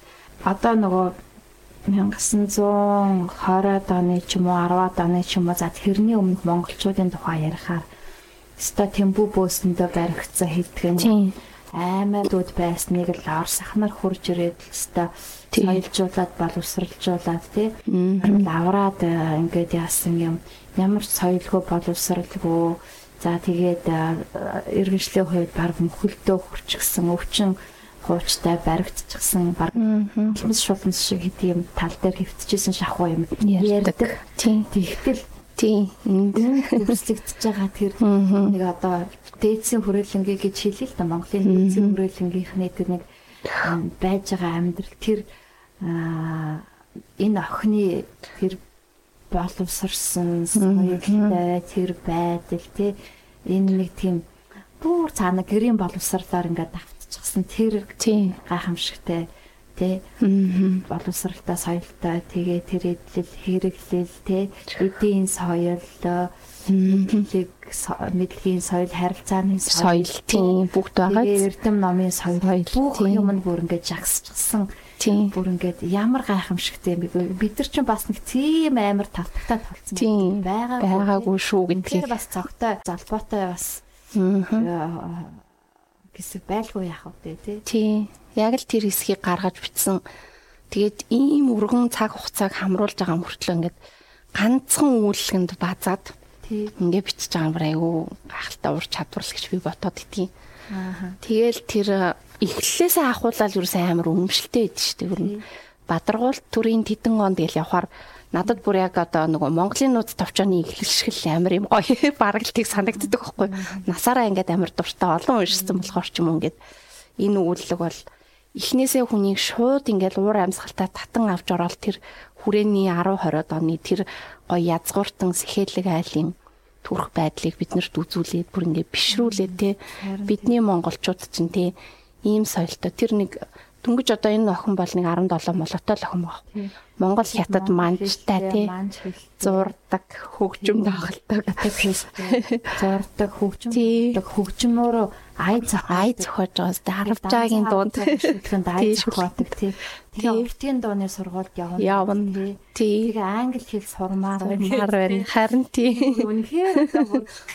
одоо нөгөө 1920-ад оны ч юм уу 10-ад оны ч юм уу за тэрний өмнөх монголчуудын тухай ярихаар өстой тембу бөөсөндөө баригдсан хэлтгэн аймагуд байсныг л ор сахнаар хурж ирээд өстой соёлжуулаад боловсралжуулаад тий лавраад э, ингээд яасан юм? Ямар соёлгүй боловсралгүй За тэгээд иргэншлийн хувьд баг мөхөлдөө хурцгсан өвчин хуучтай баригдчихсан баг хэмс шулмс шиг хэдий юм тал дээр хэвтчихсэн шахуу юм ярьдаг. Тийм. Тэгтэл тийм энд. үрслэгдэж байгаа тэр нэг одоо дээдсийн хүрээлэнгээ гэж хэлээ л да Монголын дээдсийн хүрээлэнгийнхний тэр нэг байж байгаа амьдрал тэр энэ охины тэр боловсрсан соёлтой тэр байдал тий энэ нэг тийм бүр цаана гэрийн боловсрлоор ингээд давтчихсан тэр гайхамшигтай тий боловсралтай соёлтой тэгээ тэр эдлэл хэрэглэл тий эдийн соёл мэдлэг мэдлэгийн соёл харилцааны соёл тийм бүгд байгаа. Тэгээ эрдэм номын соёл бүх юм нь бүр ингээд жагсчихсан Тийм. Бүр ингээд ямар гайхамшигтай юм бэ? Бид нар ч бас нэг тийм амар тавтагтай толцсон. Байгаа байгаагүй шүү гэдгийг. Тэр бас цогтой залбоотой бас гэсэн байлгүй яах вэ тий? Тийм. Яг л тэр хэсгийг гаргаж бичсэн. Тэгээд ийм өргөн цаг хугацааг хамруулж байгаа мөртлөө ингээд ганцхан үйлсгэнд базаад ингээ бичиж байгаа юм айгүй гахалтай ур чадвар л гэж би ботоод итгэв. Тэгэл тэр эхлэлээсээ ахуулаад юусэн амар үнэмшилтэй байд шүү дээ. Бадаргуул төрийн тедэн он тэгэл явхаар надад бүр яг одоо нөгөө Монголын нууц товчооны эхлэлшгэл амар юм гоё бараг л тийг санагддаг байхгүй. Насаараа ингээд амар дуртай олон уншсан болохоор ч юм уу ингээд энэ өгүүлэг бол эхнээсээ хүнийг шууд ингээд уур амьсгалтай татан авч ороод тэр хүрээний 10 20 оны тэр гоё язгууртан сэхэлэг айлын төрх байдлыг биднэрт үзүүлээд бүр ингээд бишрүүлээд те бидний монголчууд чинь те ийм соёлтой. Тэр нэг дөнгөж одоо энэ охин бол нэг 17 молотой л охин баг. Монгол хятад манчтай тий зурдаг хөгжим тоглодог зурдаг хөгжим хөгжмөөр ай ай зохиож байгаас байгаагийн дунд шүлхэнд ай зохиодог тий Тэгээ уртын дооны сургуульд явна. Явна. Тий. Тэгээ англи хэл сурмаар байна. Харин тий. Үнэхээр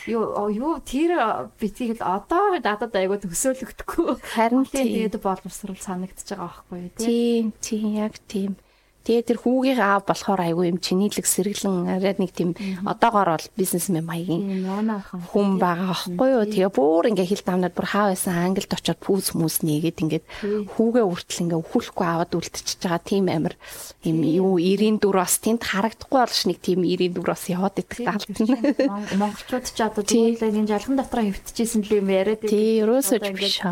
юу юу тэр битгийг л одоо надад айгуу төсөөлөгдөхгүй. Харин тэгээд боловсрал санагдчихж байгаа байхгүй тий. Тий, яг тийм. Тэгээ тэр хүүгийн аав болохоор айгүй юм чинийлэг сэргэлэн арай нэг тийм одоогоор бол бизнесмен маягийн хүн байгаа аахгүй юу. Тэгээ бүр ингээ хил дамнаад бүр хаа байсан англид очиод пүүс мүс нээгээд ингээд хүүгээ үртэл ингээ өхөхгүй аваад үлдчихэж байгаа тийм амир юм юу 94 бас тэнд харагдахгүй болш нэг тийм 94 бас яваад идэх даалтна. Монголчууд ч одоо зөвлөг энэ жалган дотроо хөвтчихсэн л юм яриад. Тий, ерөөсөө биш.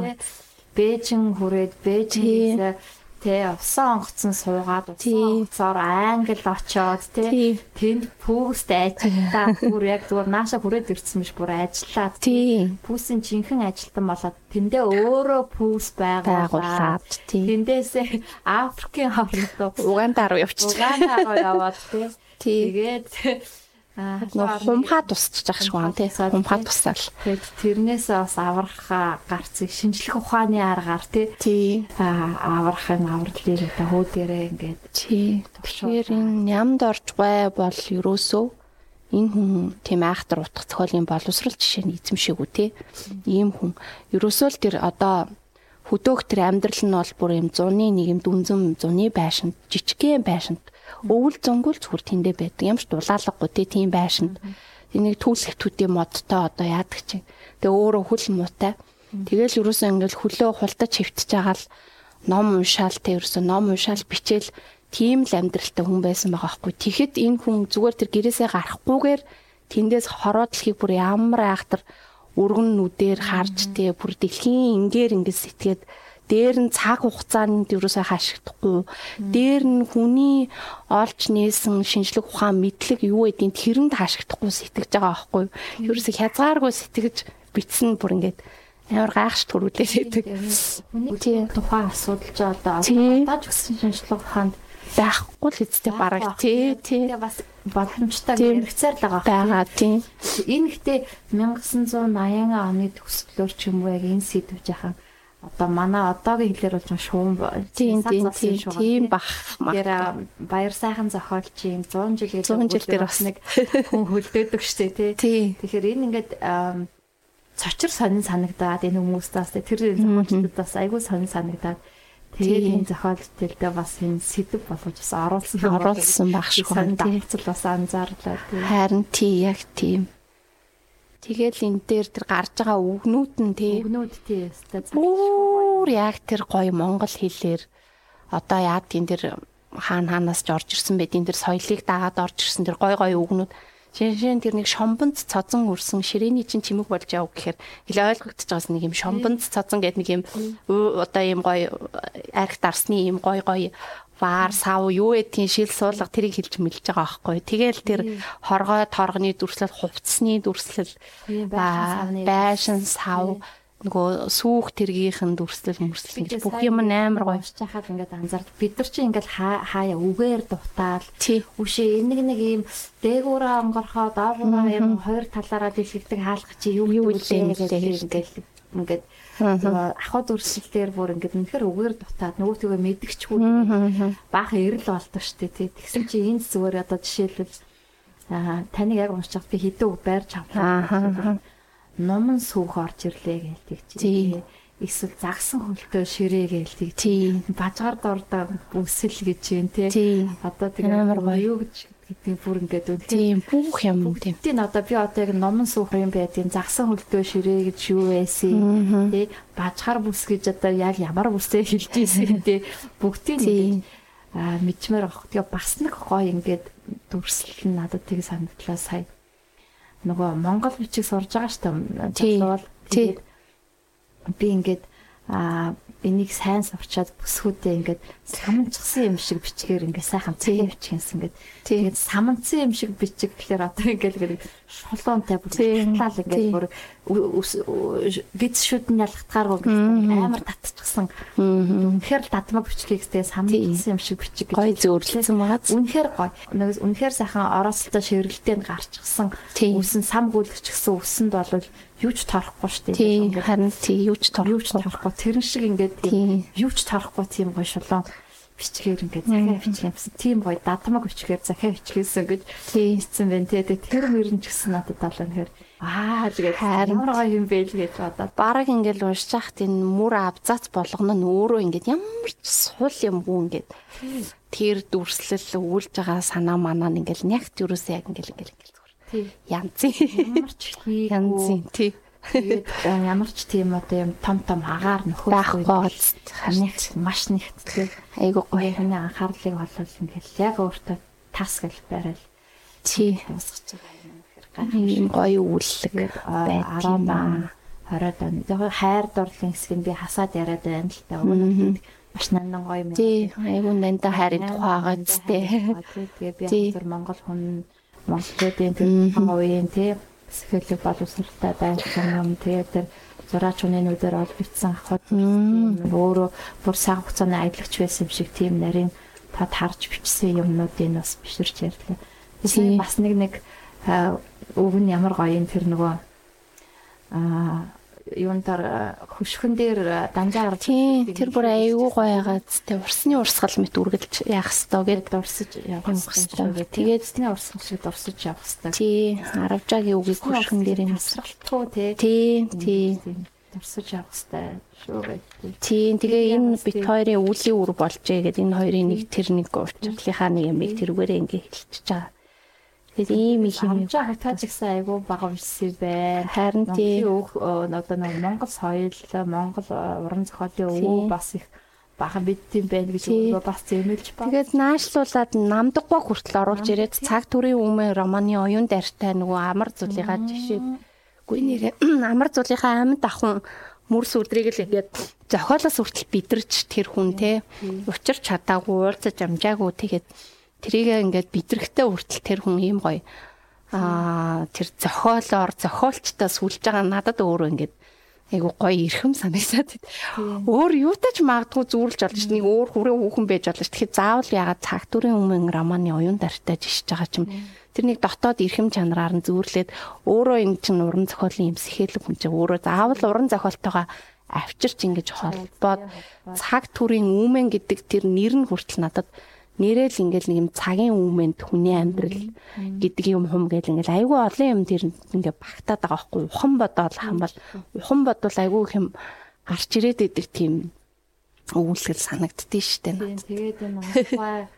Бээжин хүрээд Бээжин Тэ усан онгоцсон суугаад усан онгоцоор англи очоод тэ тэнд пүүст ажиллаа бүр яг зүгээр нааша хүрээд ирсэн биш бүр ажиллаад тий. Пүүсийн жинхэнэ ажилтан болоод тэндээ өөрөө пүүс байгуулад тэндээсээ Африкийн хооронд Уганда руу явчих. Уганда руу яваад тий. Тэгээд Нөө хумхаа тусчих жах шиг байна тий. Хумхаа тусаал. Тэгээд тэрнээс бас аврах гарцыг шинжлэх ухааны аргаар тий. Тий. Аврахын авралын одоо хүүдэрээ ингээд тий. Тэгэхээр энэ нямд орж бай бол ерөөсөө энэ хүн тийм айхтар утга зохиолын боловсрал жишээ нь эзэмшээгүү тий. Ийм хүн ерөөсөө л тэр одоо хөдөөх тэр амьдрал нь бол бүр юм зуны нэг юм дүнзэн зуны байшин жижигхэн байшинт өвөл зөнгөл зүгээр тэндээ байдаг. Ч дулаалгагүй тий тийм байшинд. Энийг түүлэгтүүдийн модтой одоо яадаг чинь. Тэгээ өөрөө хөл муутай. Тэгэл ерөөсөө ингээл хөлөө хултаж хөвтөж байгаа л ном уншаал тэ ерөөсөө ном уншаал бичээл тийм л амьдралтай хүн байсан байгаа хгүй. Тэгэхэд энэ хүн зүгээр тэр гэрээсээ гарахгүйгээр тэндээс хороо дэлхийг бүр ямар айхтар өргөн нүдээр харж тэ бүр дэлхийн ингээр ингээд сэтгээд дээр нь цаг хугацаанд юусаа хашигдахгүй дээр нь хүний олж нээсэн шинжлэх ухаан мэдлэг юу гэдгийг тэрэнд хашигдахгүй сэтгэж байгаа байхгүй. Юусаа хязгааргүй сэтгэж бичсэн бүр ингээд ямар гайхш төрүүлээд байдаг. Хүний тухайн асуудал ч одоо ч гэсэн шинжлэх ухаанд байхгүй л эцтэй бараг тий тий. бас боломжтой хэрэгцээр л байгаа байгаа тий. Энэ ихтэй 1980 оны төгсгөлөөр ч юм уу яг энэ сэдвж яхаа одоо манай одоогийн хэлээр бол шуум тийм тийм бах яра баяр сайхан зохиолч юм 100 жилийн 100 жил дээр бас нэг хүн хөлдөөдөг штэ тий. Тэгэхээр энэ ингээд цочор сонин санагдаад энэ хүмүүстээс тэр зохиолчдод бас айгүй сонин санагдаад тэгээд энэ зохиолчдэлдээ бас энэ сэдв болгож бас оруулсан оруулсан байх шиг байна. Давцал бас анзаарлаа тий. Харин тий яг тийм. Тэгэл энэ дээр тэр гарч байгаа үгнүүд нь тий. Үгнүүд тий. Бүр яг тэр гоё монгол хэлээр одоо яад тийм тэр хаан хаанаас ч орж ирсэн байд энэ тэр соёлыг дагаад орж ирсэн тэр гоё гоё үгнүүд Жишээ нь тэр нэг шомбонд цозон үрсэн ширээний чинь чимэг болж яв гэхээр хэл ойлгогдож байгаас нэг юм шомбонд цозон гэдэг нэг юм одоо юм гоё арх дарсны юм гоё гоё ваар сав юу гэдгийг шил суулга тэрийг хэлж мэлж байгаа байхгүй. Тэгэл тэр хоргой торгоны дүрслэл хувцсны дүрслэл байшин сав нөгөө сүүх тэргийнхэн дүрслэл мөрслэл гэж бүх юм амар гоё. хахад ингээд анзаард бид нар чи ингээд хаяа үгээр дутаал үшээ энийг нэг юм дээгүүрээ онгорхоо доогуураа юм хоёр талаараа дэлгэрдэг хаалга чи юу юу гэж ингээд ингээд ахад үрсэлтээр бүр ингээд үнэхээр үгээр дутаад нөгөөтгөө мэдгчгүй баахан эрэл болдог штэ тий. Тэгсэн чи энэ зүгээр одоо жишээлбэл таныг яг уншиж би хэдэн үг байрч авлаа. Номон сүх орж ирлээ гэлдэг чи. Эсвэл загсан хөлтөө ширээ гэлдэг чи. Бажгаар дордоо бүсэл гэж юм тий. Одоо тэгээ амар гоё гэж гэдэг бүр ингээд үл тийм бүх юм тийм. Тийм одоо би одоо яг номон суух юм байдгийн загсан хөлдөө ширээ гэж юу байсан тий бажхаар бүс гэж одоо яг ямар бүсээ хэлж ийсэн тий бүгдийг а мэдмээр авах. Тэгээ бас нэг гоё ингээд дүрслэл надад тийг санагдлаа сая. Нөгөө монгол бичиг сурж байгаа шүү дээ. Тэгээд би ингээд а энийг сайн сурчаад бүсгүүдээ ингээд саманчсан юм шиг бичгээр ингээд сайхан цэгийн бичгэнс ингээд. Тэгээд саманцсан юм шиг бичиг гэхэлэр одоо ингээд ингээд шулуунтай бүр талал ингээд бүр виц шүдэн ялгатгааргүй амар татчихсан. Үнэхээр л татмаг бичгийг тэгээд саманцсан юм шиг бичиг гэж гой зөөрлөсөн байгаа үнэхээр гой. Үнэхээр сайхан оросолтой ширгэлтэнд гарчихсан. Үсэн сам гүйлгч гэсэн үсэнд бол юу ч торохгүй шүү дээ. Харин тий юу ч торохгүй. Тэрэн шиг ингээд юу ч торохгүй тийм гоё шулуун бичгээр ингээд захиа бичгээс тийм гоё дадмаг бичгээр захиа бичгээсэн гэж хийсэн байна. Тий. Тэр мөрөн ч гэсэн надад талаа нэхэр аа тэгээд ямар гоё юм бэ л гэж бодоод. Бараг ингээд уншиж хахад энэ мөр абзац болгоно нь өөрөө ингээд ямар ч сул юм бүү ингээд тэр дүрслэл өгүүлж байгаа санаа манаа ингээл нягт юусэн яг ингээл ингээл ингээл зүгээр. Тий. Янзын Ямар ч янзын тий. Тэгээд э, ямар ч тийм одоо юм том том агаар нөхөж байхгүй нэг маш нэгтлээ. айгуу гоё. Хүний анхаарлыг олвол ингээл яг өөртөө тас гэл барайл. Тий. Тусгаж байгаа юм ийм гоё үлэлэг Тэгээд байдаг юм 10 аа. он 20 он. Яг хайр дурлалын хэсгийг би хасаад яриад байна л та. Өмнө нь маш нандан гоё юм. Тий айгуу нандаа хайрын тухай байгаа ч тий. Тэгээ би яг Монгол хүн Монголын тухайн үеийн тий сэтгэлэг боловсралтай байсан юм. Тэгээ тэр зураач хүний нүдээр ол битсэн ахуйд өөрөө бүр цаг хугацааны аялагч байсан юм шиг тийм нарийн тад харж бичсэн юмнуудыг бас биширч ярьлаа. Тэгээ бас нэг нэг өг нь ямар гоё юм тэр нөгөө аа юун дээр хөшгөн дээр данжаа гарч тэр бүр айгуу гоё байгаа тий урсны урсгал мэт үргэлж яах хэвээр гээд дурсаж явах хэрэгтэй. Тэгээд сэтний урсгал шиг дурсаж явах хэрэгтэй. тий аравжаагийн үгийг хөшгөн дээр нь насралтгүй тий. тий тий дурсаж явах хэрэгтэй. Шүү гэдэг. тий тэгээ энэ бит хоёрын үлийн үр болжээ гэдэг энэ хоёрын нэг тэр нэг уучлалынхаа нэг юмыг тэрүүгээрээ ингээ хэлчихэж байгаа. Тэгээд ийм их юм Амжаа хатаж гисэн айгу бага үссэн байна. харин тий Монголын өг э, одоо нэг Монгол соёл, Монгол э, уран зохиолын өвөө бас их бага бидтим байна гэж өөрөө бас зэмэлж байна. Тэгээд наашлуулад намдаггүй хүртэл оруулж ирээд цаг төрийн өмнө романы оюун дайртай нөгөө амар зулыгаа жишээ. Гүй нэрээ амар зулынхаа амьд ахын мөр сүлдрийг л ингээд зохиолоос хүртэл бидэрч тэр хүн те учир чадаагүй уулзаж амжаагүй тэгээд тэрийг ингээд бидрэхтэй хүртэл тэр хүн ийм гоё аа тэр зохиолоор зохиолчтой сүлж байгаа надад өөрөө ингээд айгу гоё эрхэм санагдаад байд. Өөр юутай ч магадгүй зүүрлж олж нэг өөр хүрээ хүүхэн байж олж. Тэгэхээр заавал ягаад цаг төрийн өмнө романы оюун дартай жишж байгаа ч юм. Тэр нэг дотоод эрхэм чанараар нь зүүрлээд өөрөө энэ чинь уран зохиолын юм сэхэлэг хүн чинь өөрөө заавал уран зохиолтойгоо авчирч ингэж холбоод цаг төрийн үүмэн гэдэг тэр нэр нь хүртэл надад нэрэл ингээл нэг юм цагийн үүмэнд хүний амьдрал гэдэг юм хум гэл ингээл айгүй олон юм тэр ингээ багтаад байгаа байхгүй ухан бодоол хамбал ухан бодвол айгүй их юм гарч ирээд идэг тийм өвөлгөл санагддээ штэ надад. тэгээд энэ ухаан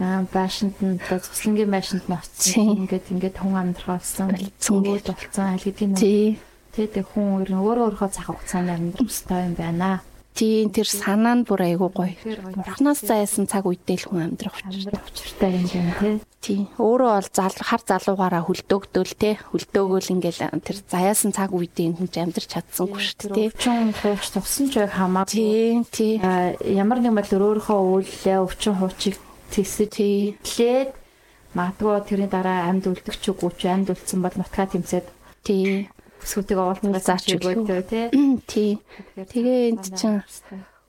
аа байшинд нь одоо цуслангийн байшинд нь очсон. Ингээд ингээд хүн амьдралсан. Болцсон гэж. болцсон аль хэдийн нэг Тий. тэгээд хүн өөр нь өөрөө өөрийнхөө цаг хугацаанд амьдрах хэрэгтэй юм байна. Тийм тэр санаа нь бүр айгүй гоё. Бурхнаас зайсан цаг үедээ л хүн амьдрах учир. Амьдрах учиртай юм байна тий. Тийм. Өөрөө бол зал хар залуугаараа хөлдөөгдөөл те. Хөлдөөгөл ингээл тэр заяасан цаг үедээ хүн ч амьдрч чадсангүй шүү дээ. Өвчин хуйч тугсан ч хамаагүй. Тийм. Аа, ямар нэг байдлаар өөрийнхөө үйлээ өвчин хуучийг тэсэж хэлээд магадгүй тэрний дараа амьд үлдэх ч үгүй ч амьд үлдсэн бол нутгаа тэмцээд Тийм. Өсгүүдийг уулзах Заач чиггүй тий. Тэгээ энд чинь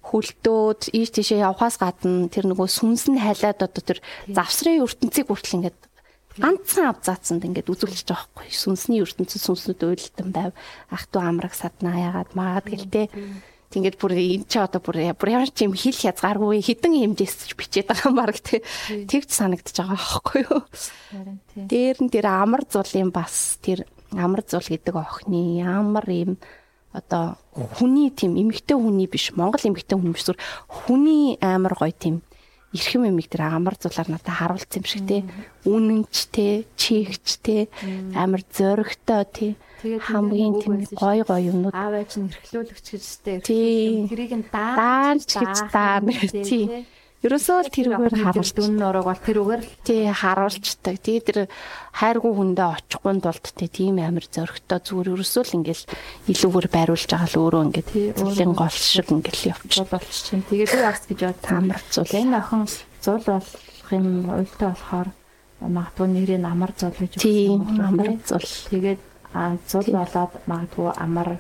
хөлтөөд ийш тийшээ явхаас гадна тэр нөгөө сүнс нь хайлаад одоо тэр завсрын ертөнцийг хүртэл ингээд ганцхан ав заацсанд ингээд үзүүлж байгаа байхгүй. Сүнсний ертөнцийн сүнснүүд уйлтан байв. Ах トゥ амраг саднаа ягаад маад гэлтэй Ингээд бүр энэ ч одоо бүр бүр ямар ч юм хил хязгааргүй хідэн хэмжээс ч бичээд байгаа юм баг тий. Тэгж санагдаж байгаа байхгүй юу? Дээр нь тэр амар зулын бас тэр амар зул гэдэг охины ямар юм одоо хүний тийм эмэгтэй хүний биш Монгол эмэгтэй хүн биш зүр хүний амар гоё тийм эрхэм эмэг тэр амар зулаар надад харуулсан юм шиг те. Үнэнч те чигч те амар зөрөгтэй те. Хамгийн тийм гоё гоё юмнууд. аав ээж нь эрхлүүлэгч гэжтэй Тий. тэрийг нь даа даанч гэж даана тий Ерөөсөө л тэрүүгээр харуулж дүн нураг бол тэрүүгээр л тий харуулцдаг. Тэгээ тэр хайргуу хүндээ очихгүй тулд тий тийм амир зөрөгтэй зүгээр ерөөсөө л ингээл илүүгээр байруулж байгаа л өөрөө ингээд Тий, зүлийн гол шиг ингээл явчих. болчих чинь. Тэгээд би бас гэж бод Амар зул. Энэ охин зул болох юм уйлтай болохоор магадгүй нэрийг амар зул гэж Тий өгсөн юм амар зул. Тэгээд зул болоод магадгүй амар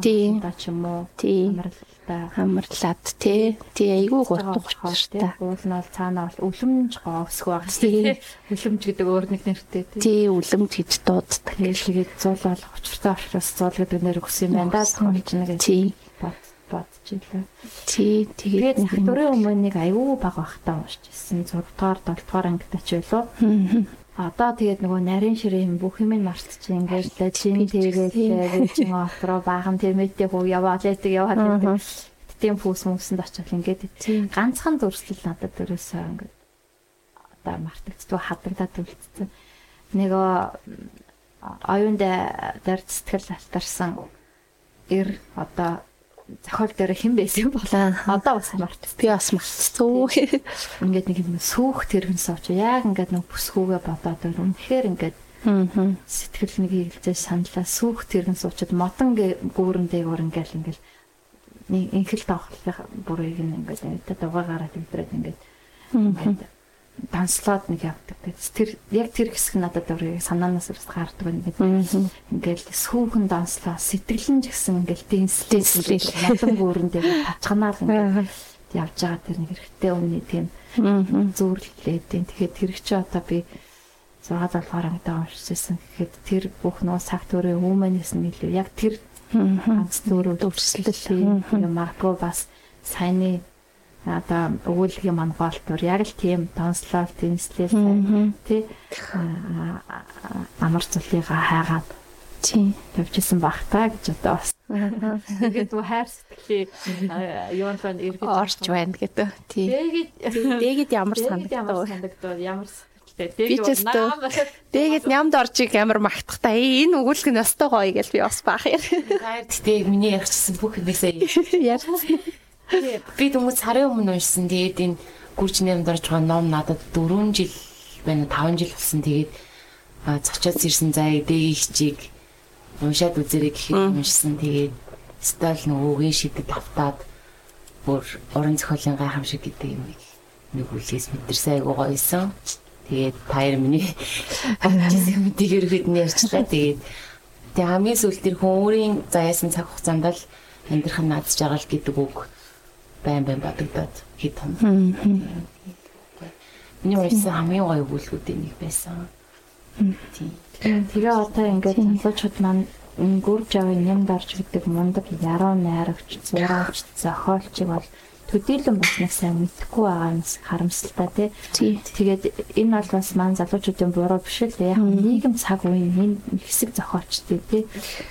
Тий. та ч юм уу Тий. амарлалтай Амарлаад тий. Тий айгүй гутгах учиртай. Уул нь бол цаана бол өлөмж гоосг баг Тий. Өлөмж гэдэг өөр нэг нэртэй тий. Тий үлэмж гэж дууддаг. Тэгээд зул болох учиртай учраас зул гэдэг нэр өгсөн юм байна зохиолч нэг Тий. бод бодчихлээ. Тий Тэгээд дөрөв өмнө нэг аюу баг багтаа уушчихсан 6 дугаар 7 дугаар ангитай ч байлоо. Одоо тэгээд нөгөө нарийн ширээн бүх юм мартчих ингээд л чин тэгээд чин отроо баахан тэрмэттэй хөө яваад лээдэг яваад лээдэг. Тийм фүүс мөсөнд очил ингээд ганцхан зурслал надад дөрөөсөө ингээд одоо мартагддаг хадагдаад үлдсэн. Нөгөө оюун дээр сэтгэл алтарсан эр одоо зохиол дээр хэн байсан болоо одоо бас мартсан. Би бас мартсан. Ингээд нэг юм сүүх тэрхэн сууч яг ингээд нэг бүсгүүгээ бодоод өөр үнэхээр ингээд сэтгэл нэг хилжээ саналаа. Сүүх тэрхэн суучаад модон гүүрэн дээгүүр ингээд ингээд нэг инхэл тавхлах бүрийг ингээд одоо дугаагаараа тэмдрээд ингээд данслаад нэг явдаг. Тэр яг тэр хэсэг надад өөрөө санаанаас бас гардаг ингээд ингээд сүүхэн данслаа сэтгэлэн ч гэсэн ингээд дэнслээ ятан гүүрэндээ тачганаал ингээд явж байгаа тэр нэг хэрэгтэй өмнө тийм. Зүүрлээд тийм. Тэгэхээр тэр чи одоо би 6 7 ангид уншижсэн гэхэд тэр бүх нөө цаг төрөө өмнөөс нь илүү яг тэр ганц зөөрөө төвчлөл юм аахгүй бас саяны одоо өгүүлгийн манголтур яг л тийм тонслол тэнслэл тий. Амар цулыгаа хайгаад тий. тавьчихсан бах та гэж одоо бас тэгээд нөө хайр сэтгэлээ юунхан эргэж орж байна гэдэг. Тий. Дээгэд ямар санагдав? ямар Би ч тэгээд нямд оржиг амар магтах та энэ өгүүлэг нь өстой гоё гэж би бас баах юм. Хайр гэдэг миний ярьчихсан бүх юмсаа ярьсан. Би хүмүүс сарын өмнө уншсан. Тэгээд энэ гүрч нэмд орж байгаа ном надад 4 жил байна 5 жил болсон. Тэгээд цочоод ирсэн зай дэгийг хичиг уншаад үзэрэй гэхэд уншсан. Тэгээд стал нөгөөгийн шидэд тавтаад бүр уран зохиолын гайхамшиг гэдэг юм нэг үлээс мэдэрсэн айгуу гоёсон. Тэгээд таяр миний авчихсан мэдийг ерөөд нь ярьчлаа. Тэгээд тэг хамгийн сүүлд тэр хүн өөрийн заяасан цаг хугацаанд л амьдрах нь наадж байгаа л гэдэг үг байн байн бодогдоод хэд том. Миний уншсан хамгийн гоё өгүүлбэрүүдийн нэг байсан. Тийм. Тэгээ одоо ингээд залуучууд маань гүрж авын юм дарж гэдэг мундаг яруу найрагч, зураач, зохиолчиг бол төдийлөн бас нэг сайн мэдхгүй байгаа юм харамсалтай тий. Тэгээд энэ бол бас маань залуучуудын буруу биш л яг нийгэм цаг үеийн энэ хэсэг зохиолчтой тий.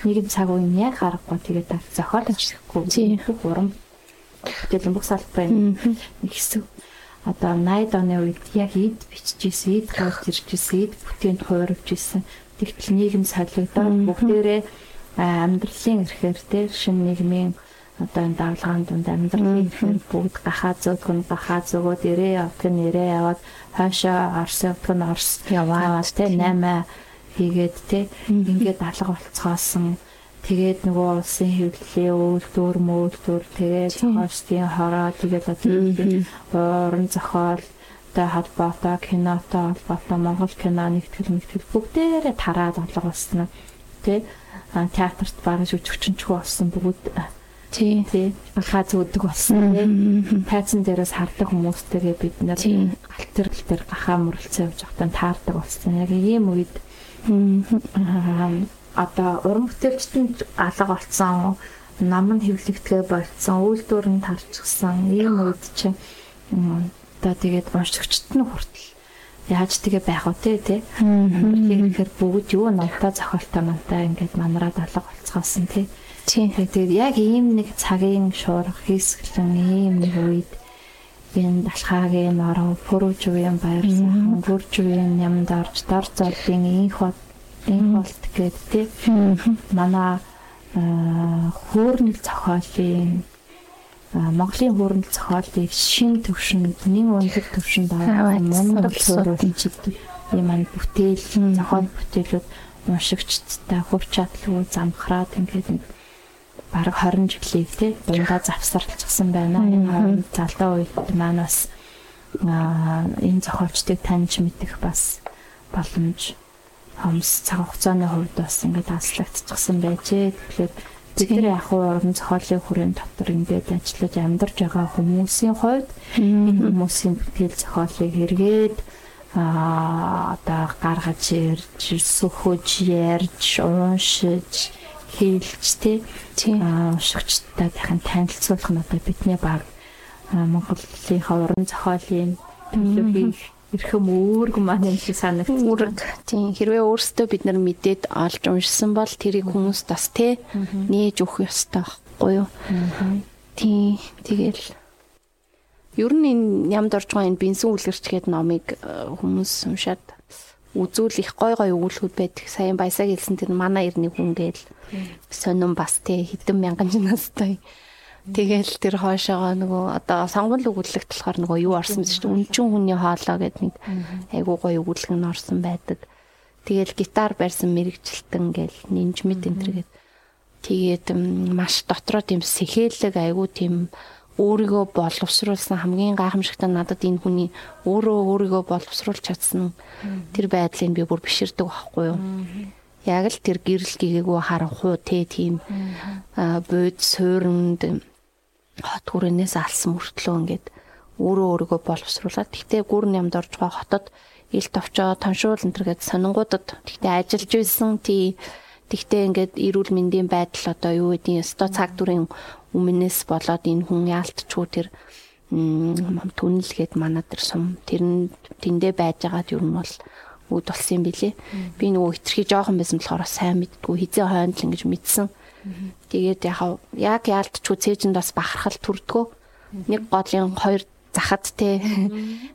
Нийгэм цаг үеийн яг харахгүй тэгээд зохиолч гэхгүй. Тий. Гурван Тэгэл бүх салбарын нэг хэсэг. Одоо 80 оны үед яг эд биччихсэн, эд гарч ирчихсэн, эд бүтээнд хувирж ирсэн. Тэгтэл нийгэм солигдоод бүгдээрээ амьдралын эрхээр тэр шин нийгмийн одоо энэ давлгаан дунд амьдралын эрхээр бүгд гахаа зөөгөн гахаа зөгөөд ирээ нь ирээ яваад хойшоо орс нь орс яваад тэ 8 хийгээд тэ ингээд алга болцгоосон Тэгээд нөгөө улсын хэвлэлийн үйлдвэр мүүлдвэр тэгээд зохиолчдын хороо тэгээд уран зохиол та холбоотой кинотой холбоотой Монгол кино нэгтгэл нэгтгэл бүгдээрээ тараад алга болсон. Тэ театрт багаж өчгчөнчгүй болсон бүгд. Тий. Тий хаа зүүдэг болсон тий тайцсан дээрээс хардаг хүмүүстэйгээ бид нэр алтер алтер гахаа мөрлцөө явж байхдаа таардаг болсон. Яг ийм үед одоо уран бүтээлчтэнд алга болсон нам нь хэвлэгдэхэ болцсон үйлдвэр нь тарчсан ийм үед чинь одоо тэгээд уншигчт нь хүртэл яаж тэгээ байх вэ те тэгэхээр бүгд юу номтой зохиолтой мантай ингээд манараад алга болцгоосон те? Тэгээд яг ийм нэг цагийн шуурга хийсгэлэн ийм нэг үед энэ далхаагийн орон пүрүүж үеийн баяр сайхан гүрж үеийн ямд орж дор золын инх бод энэ болт гээд тий. Манай хөөрнөл зохиолын Монголын хөөрнөл зохиолыг шин төвшөнд нэг өндөр төвшөнд авах мундаг суурилчид юм аа бүтээл зохиол бүтээлүүд уншигчдтай хөв чадлгүй замхраад ингээд бараг 20 жилийг тий дундаа завсарлцсан байна. Энэ залуу үед маань бас энэ зохиолчдыг таньж мэдэх бас боломж хомс цаг хугацааны хувьд бас ингээд таслагдчихсан байжээ. Тэгэхээр бид нар яг уран зохиолын хүрээнд дотор ингээд ажиллаж амьдарч байгаа хүмүүсийн хувьд энэ хүмүүсийн бүтээл зохиолыг хэрэгээд аа одоо гаргаж ирж, сөхөж, ярьж, уншиж, хийлж тий. Уншигчтай дахин танилцуулах нь одоо бидний баг Монголынхаа уран зохиолын төлөвийг эрхэм өөрг маань юм шиг санагдсан. Үүрэг. Тийм хэрвээ өөрсдөө бид нар мэдээд олж уншсан бол тэрийг хүмүүс бас тэ нээж өгөх ёстой байхгүй юу? Тийм тэгэл Ер нь энэ ямд орж байгаа энэ бензин үлгэрч гээд номыг хүмүүс уншаад үзүүл их гой гой өгүүлбүүд байдаг. Саяхан баясаг хэлсэн тэр манай ирний хүн гээл сонирн бас тий хэдэн мянган настай. Тэгэл тэр хойшоогоо нөгөө одоо сонгол өгүүлэгт болохоор нөгөө юу орсон биш үү? Үнчин хүний хоолоо гэдэг нэг айгуу гоё өгүүлэг нь орсон байдаг. Тэгэл гитар барьсан мэрэгчлэлтэн гээл нинжмит энэ төр гээд тэгээд маш дотроо тийм сэхээлэг айгуу тийм өөрийгөө боловсруулсан хамгийн гайхамшигтай надад энэ хүний өөрөө өөрийгөө боловсруулж чадсан тэр байдлыг би бүр биширдэг байхгүй юу. Яг л тэр гэрэл гэгээгүй харанхуй те тийм бууд суурнд хот хүрээнээс алсан мөртлөө ингээд өөрөө өөрийгөө боловсруулаад тэгтээ гүрэн ямд орж байгаа хотод ил товчоо тоншуул энэ төр гээд сонингуудад тэгтээ ажиллаж байсан тий Тэгтээ ингээд эрүүл мэндийн байдал одоо юу гэдгийг өсто цаг дүрийн өмнөөс болоод энэ хүн яалтчгүй тэр түнэл гээд манай тэр сум тэр нь тэндээ байж байгаад юу нь бол үд болсон юм билэ. Би нөгөө хитрхи жоохон байсан болохоор сайн мэддгүү хизээ хойнд л ингэж мэдсэн. Тэгээд яг яалтчгүй цээжинд бас бахархал төрдгөө. Нэг гоолын хоёр захад те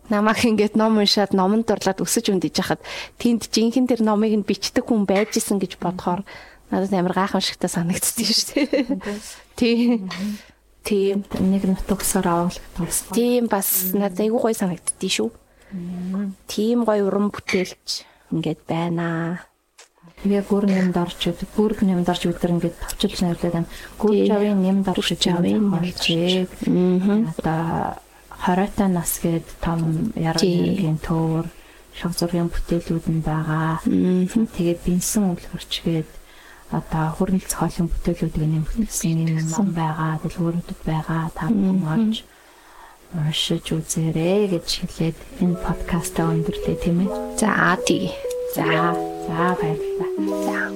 намайг ингээд ном уншаад номонд дурлаад өсөж үндэж хахад тэнд жинхэнэ тэр номыг нь бичдэг хүн байж исэн гэж бодохоор надад амар гайхамшигтай санагддээ шүү дээ. Тийм. Тийм нэг нутагсаар авах тусгай. Тийм бас надад айгүй гоё санагддээ шүү. Тийм гоё уран бүтээлч ингээд байна. Тэгээ гүрэн юмд орж ud гүрэн юмд орж өдөр ингээд товчилж нэрлээд байна. Гүрэн жавын юмд орж жавын олжээ. Одоо хоройтой нас гээд том яруу нэргийн төвөр шог зургийн бүтээлүүд нь байгаа. Тэгээд бенсэн үлгэрч гээд одоо хөрнөл цохолын бүтээлүүдийг нэмэгдсэн юм байгаа. Дэлгүүрүүдэд байгаа. Та бүхэн орж уншиж үзээрэй гэж хэлээд энэ подкастаа өндөрлөө тийм ээ. За тий. За, за баярлалаа. За.